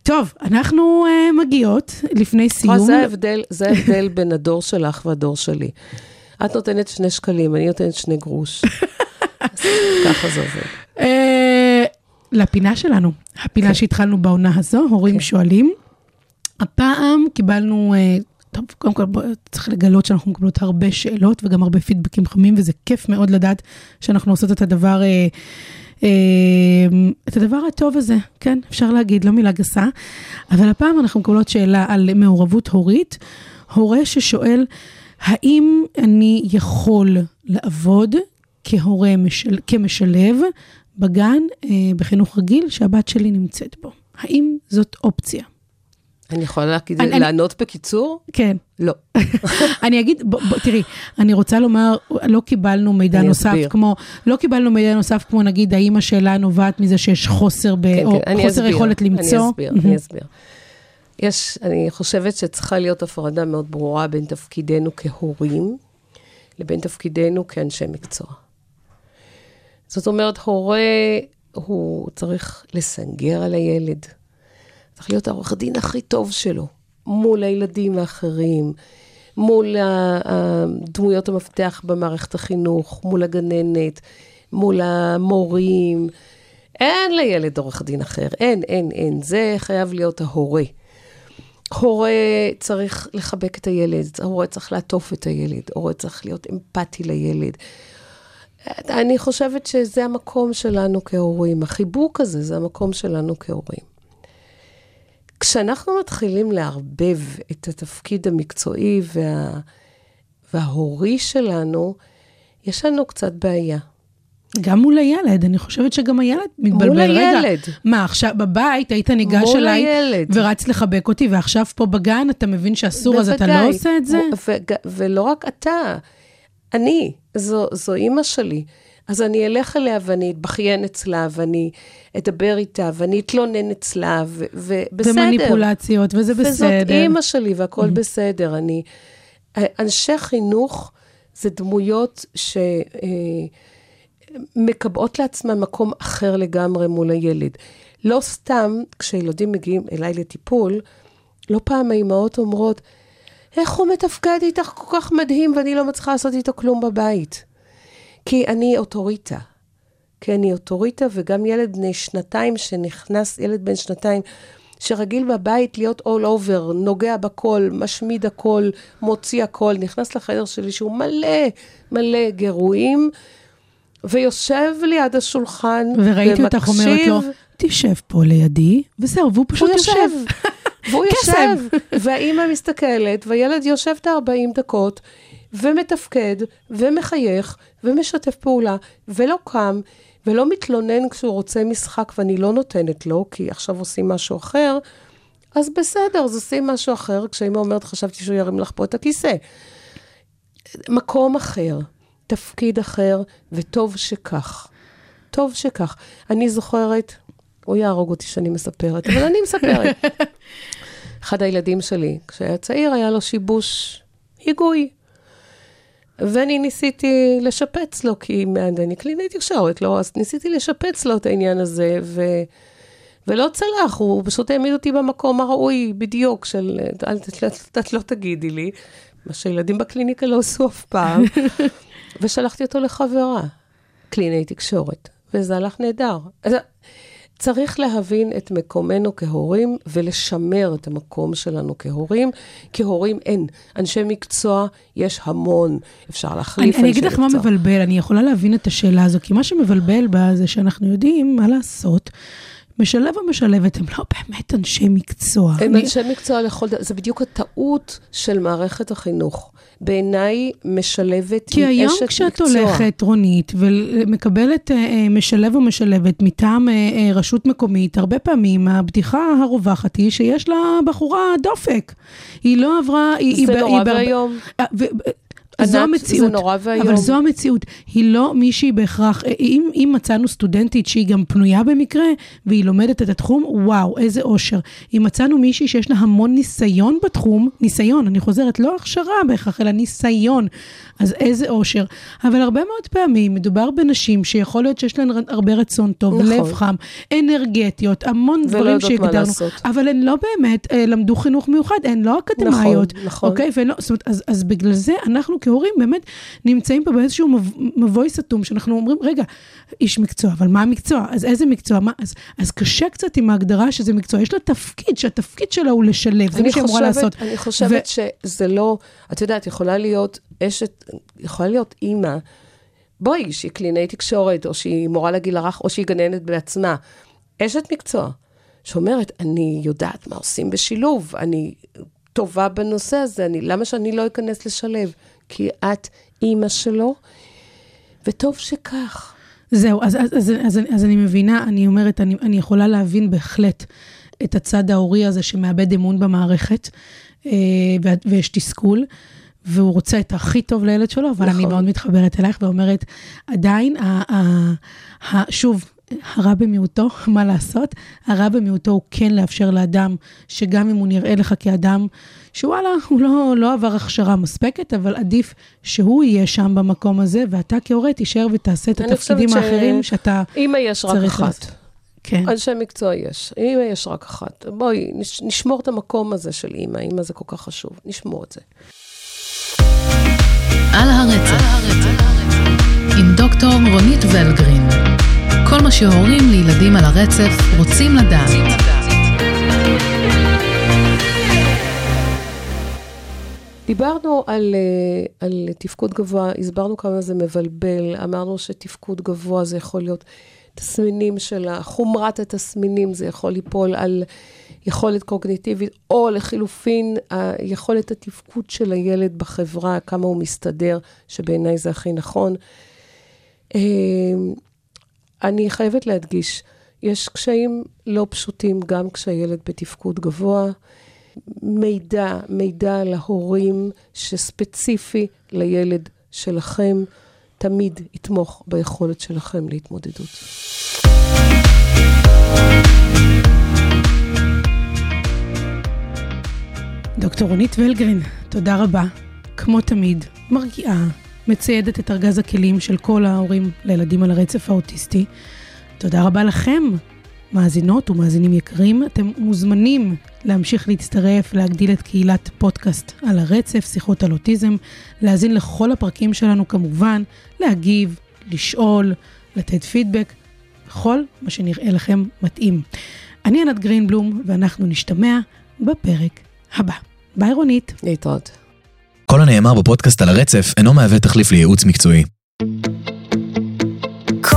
S4: טוב, אנחנו אה, מגיעות לפני
S5: רואה,
S4: סיום.
S5: זה ההבדל, זה ההבדל בין הדור שלך והדור שלי. את נותנת שני שקלים, אני נותנת שני גרוש. ככה זה עובד.
S4: אה, לפינה שלנו, הפינה שהתחלנו בעונה הזו, הורים
S5: כן.
S4: שואלים. הפעם קיבלנו, אה, טוב, קודם כל בוא, צריך לגלות שאנחנו מקבלות הרבה שאלות וגם הרבה פידבקים חמים, וזה כיף מאוד לדעת שאנחנו עושות את הדבר, אה, אה, את הדבר הטוב הזה, כן, אפשר להגיד, לא מילה גסה. אבל הפעם אנחנו מקבלות שאלה על מעורבות הורית. הורה ששואל, האם אני יכול לעבוד כהורה, משל, כמשלב, בגן, אה, בחינוך רגיל, שהבת שלי נמצאת בו? האם זאת אופציה?
S5: אני יכולה להגיד-
S4: אני- אני-
S5: לענות בקיצור?
S4: כן.
S5: לא.
S4: אני אגיד, בוא, בוא, תראי, אני רוצה לומר, לא קיבלנו מידע
S5: אני
S4: נוסף
S5: אסביר.
S4: כמו, לא קיבלנו מידע נוסף כמו נגיד, האם השאלה נובעת מזה שיש חוסר ב...
S5: כן,
S4: או
S5: כן, אני
S4: חוסר
S5: אסביר,
S4: יכולת למצוא?
S5: אני אסביר, אני אסביר. יש, אני חושבת שצריכה להיות הפרדה מאוד ברורה בין תפקידנו כהורים לבין תפקידנו כאנשי מקצוע. זאת אומרת, הורה, הוא צריך לסנגר על הילד. צריך להיות העורך דין הכי טוב שלו, מול הילדים האחרים, מול הדמויות המפתח במערכת החינוך, מול הגננת, מול המורים. אין לילד עורך דין אחר, אין, אין, אין. זה חייב להיות ההורה. הורה צריך לחבק את הילד, הורה צריך לעטוף את הילד, הורה צריך להיות אמפתי לילד. אני חושבת שזה המקום שלנו כהורים, החיבוק הזה זה המקום שלנו כהורים. כשאנחנו מתחילים לערבב את התפקיד המקצועי וה... וההורי שלנו, יש לנו קצת בעיה.
S4: גם מול הילד, אני חושבת שגם הילד מתבלבל.
S5: מול
S4: רגע,
S5: הילד.
S4: מה, עכשיו בבית היית ניגש אליי
S5: הילד.
S4: ורץ לחבק אותי, ועכשיו פה בגן אתה מבין שאסור, אז אתה לא. עושה את זה?
S5: ו- ו- ולא רק אתה, אני, זו, זו אימא שלי. אז אני אלך אליה ואני אתבכיין אצלה, ואני אדבר איתה, ואני אתלונן אצלה, ו- ובסדר.
S4: ומניפולציות, וזה בסדר.
S5: וזאת אימא שלי, והכול בסדר. אני... אנשי חינוך זה דמויות שמקבעות לעצמן מקום אחר לגמרי מול הילד. לא סתם, כשילדים מגיעים אליי לטיפול, לא פעם האימהות אומרות, איך הוא מתפקד איתך כל כך מדהים ואני לא מצליחה לעשות איתו כלום בבית? כי אני אוטוריטה. כי אני אוטוריטה, וגם ילד בני שנתיים שנכנס, ילד בן שנתיים, שרגיל בבית להיות all over, נוגע בכל, משמיד הכל, מוציא הכל, נכנס לחדר שלי שהוא מלא מלא גירויים, ויושב ליד השולחן,
S4: וראיתי אותך אומרת לו, תשב פה לידי, וזהו, והוא פשוט
S5: הוא
S4: יושב.
S5: והוא. יושב, והאימא מסתכלת, והילד יושב את ה-40 דקות, ומתפקד, ומחייך, ומשתף פעולה, ולא קם, ולא מתלונן כשהוא רוצה משחק ואני לא נותנת לו, כי עכשיו עושים משהו אחר, אז בסדר, אז עושים משהו אחר, כשאימא אומרת, חשבתי שהוא ירים לך פה את הכיסא. מקום אחר, תפקיד אחר, וטוב שכך. טוב שכך. אני זוכרת, הוא יהרוג אותי שאני מספרת, אבל אני מספרת. אחד הילדים שלי, כשהיה צעיר, היה לו שיבוש היגוי. ואני ניסיתי לשפץ לו, כי אני קלינאי תקשורת, לא? אז ניסיתי לשפץ לו את העניין הזה, ו... ולא צלח, הוא פשוט העמיד אותי במקום הראוי בדיוק של, את לא תגידי לי, מה שילדים בקליניקה לא עשו אף פעם, ושלחתי אותו לחברה, קלינאי תקשורת, וזה הלך נהדר. צריך להבין את מקומנו כהורים ולשמר את המקום שלנו כהורים. כהורים אין. אנשי מקצוע יש המון, אפשר להחליף
S4: אני,
S5: אנשי
S4: אני
S5: מקצוע.
S4: אגיד לך מה מבלבל, אני יכולה להבין את השאלה הזו, כי מה שמבלבל בה זה שאנחנו יודעים מה לעשות. משלב או משלבת הם לא באמת אנשי מקצוע.
S5: הם
S4: אני-
S5: אנשי מקצוע לכל דבר, זה בדיוק הטעות של מערכת החינוך. בעיניי, משלבת
S4: כי
S5: היא
S4: היום
S5: אשת
S4: כשאת
S5: מקצוע.
S4: הולכת, רונית, ומקבלת אה, אה, משלב או משלבת מטעם אה, אה, רשות מקומית, הרבה פעמים הבדיחה הרווחת היא שיש לה בחורה דופק. היא לא עברה... היא,
S5: זה
S4: היא,
S5: נורא ואיום. ענת,
S4: זו
S5: זה
S4: המציאות.
S5: נורא ואיום.
S4: אבל זו המציאות. היא לא מישהי בהכרח, אה, אם, אם מצאנו סטודנטית שהיא גם פנויה במקרה, והיא לומדת את התחום, וואו, איזה אושר. אם מצאנו מישהי שיש לה המון ניסיון בתחום, ניסיון, אני חוזרת, לא הכשרה בהכרח, אלא ניסיון, אז איזה אושר. אבל הרבה מאוד פעמים מדובר בנשים שיכול להיות שיש להן הרבה רצון טוב,
S5: נכון.
S4: לב חם, אנרגטיות, המון דברים שהגדרנו. אבל הן לא באמת אה, למדו חינוך מיוחד, הן לא אקדמאיות.
S5: נכון.
S4: אוקיי? ולא, זאת אומרת, אז, אז בגלל זה אנחנו כהורים באמת נמצאים פה באיזשהו מב- מבוי סתום, שאנחנו אומרים, רגע, איש מקצוע, אבל מה המקצוע? אז איזה מקצוע? מה? אז, אז קשה קצת עם ההגדרה שזה מקצוע. יש לה תפקיד, שהתפקיד שלה הוא לשלב, זה מה שהיא אמורה לעשות.
S5: אני חושבת שזה לא, את יודעת, יכולה להיות אשת, יכולה להיות אימא, בואי, שהיא קלינאי תקשורת, או שהיא מורה לגיל הרך, או שהיא גננת בעצמה. אשת מקצוע, שאומרת, אני יודעת מה עושים בשילוב, אני טובה בנושא הזה, אני, למה שאני לא אכנס לשלב? כי את אימא שלו, וטוב שכך.
S4: זהו, אז, אז, אז, אז, אז אני מבינה, אני אומרת, אני, אני יכולה להבין בהחלט את הצד ההורי הזה שמאבד אמון במערכת, אה, ויש תסכול, והוא רוצה את הכי טוב לילד שלו, אבל נכון. אני. מאוד מתחברת אלייך ואומרת, עדיין, ה, ה, ה, שוב, הרע במיעוטו, מה לעשות? הרע במיעוטו הוא כן לאפשר לאדם, שגם אם הוא נראה לך כאדם, שוואלה, הוא לא, לא עבר הכשרה מספקת, אבל עדיף שהוא יהיה שם במקום הזה, ואתה כהורה תישאר ותעשה את התפקידים
S5: חושבת ש-
S4: האחרים שאתה
S5: אימא יש רק
S4: צריך
S5: אחת.
S4: לעשות. כן.
S5: אנשי מקצוע יש, אימא יש רק אחת. בואי, נש- נשמור את המקום הזה של אימא, אימא זה כל כך חשוב, נשמור את זה.
S3: על הרצף, עם דוקטור רונית ולגרין. כל מה שהורים לילדים על הרצף רוצים לדעת.
S5: דיברנו על, אה, על תפקוד גבוה, הסברנו כמה זה מבלבל, אמרנו שתפקוד גבוה זה יכול להיות תסמינים של חומרת התסמינים, זה יכול ליפול על יכולת קוגניטיבית, או לחילופין, יכולת התפקוד של הילד בחברה, כמה הוא מסתדר, שבעיניי זה הכי נכון. אה, אני חייבת להדגיש, יש קשיים לא פשוטים גם כשהילד בתפקוד גבוה. מידע, מידע להורים שספציפי לילד שלכם תמיד יתמוך ביכולת שלכם להתמודדות.
S4: דוקטור רונית ולגרין, תודה רבה. כמו תמיד, מרגיעה, מציידת את ארגז הכלים של כל ההורים לילדים על הרצף האוטיסטי. תודה רבה לכם, מאזינות ומאזינים יקרים. אתם מוזמנים להמשיך להצטרף, להגדיל את קהילת פודקאסט על הרצף, שיחות על אוטיזם, להאזין לכל הפרקים שלנו כמובן, להגיב, לשאול, לתת פידבק, בכל מה שנראה לכם מתאים. אני ענת גרינבלום, ואנחנו נשתמע בפרק הבא. ביי רונית.
S5: להתראות.
S6: כל הנאמר בפודקאסט על הרצף אינו מהווה תחליף לייעוץ מקצועי.
S2: כל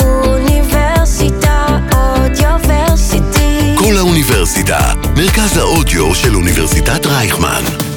S2: האוניברסיטה אודיוורסיטי.
S1: כל האוניברסיטה, מרכז האודיו של אוניברסיטת רייכמן.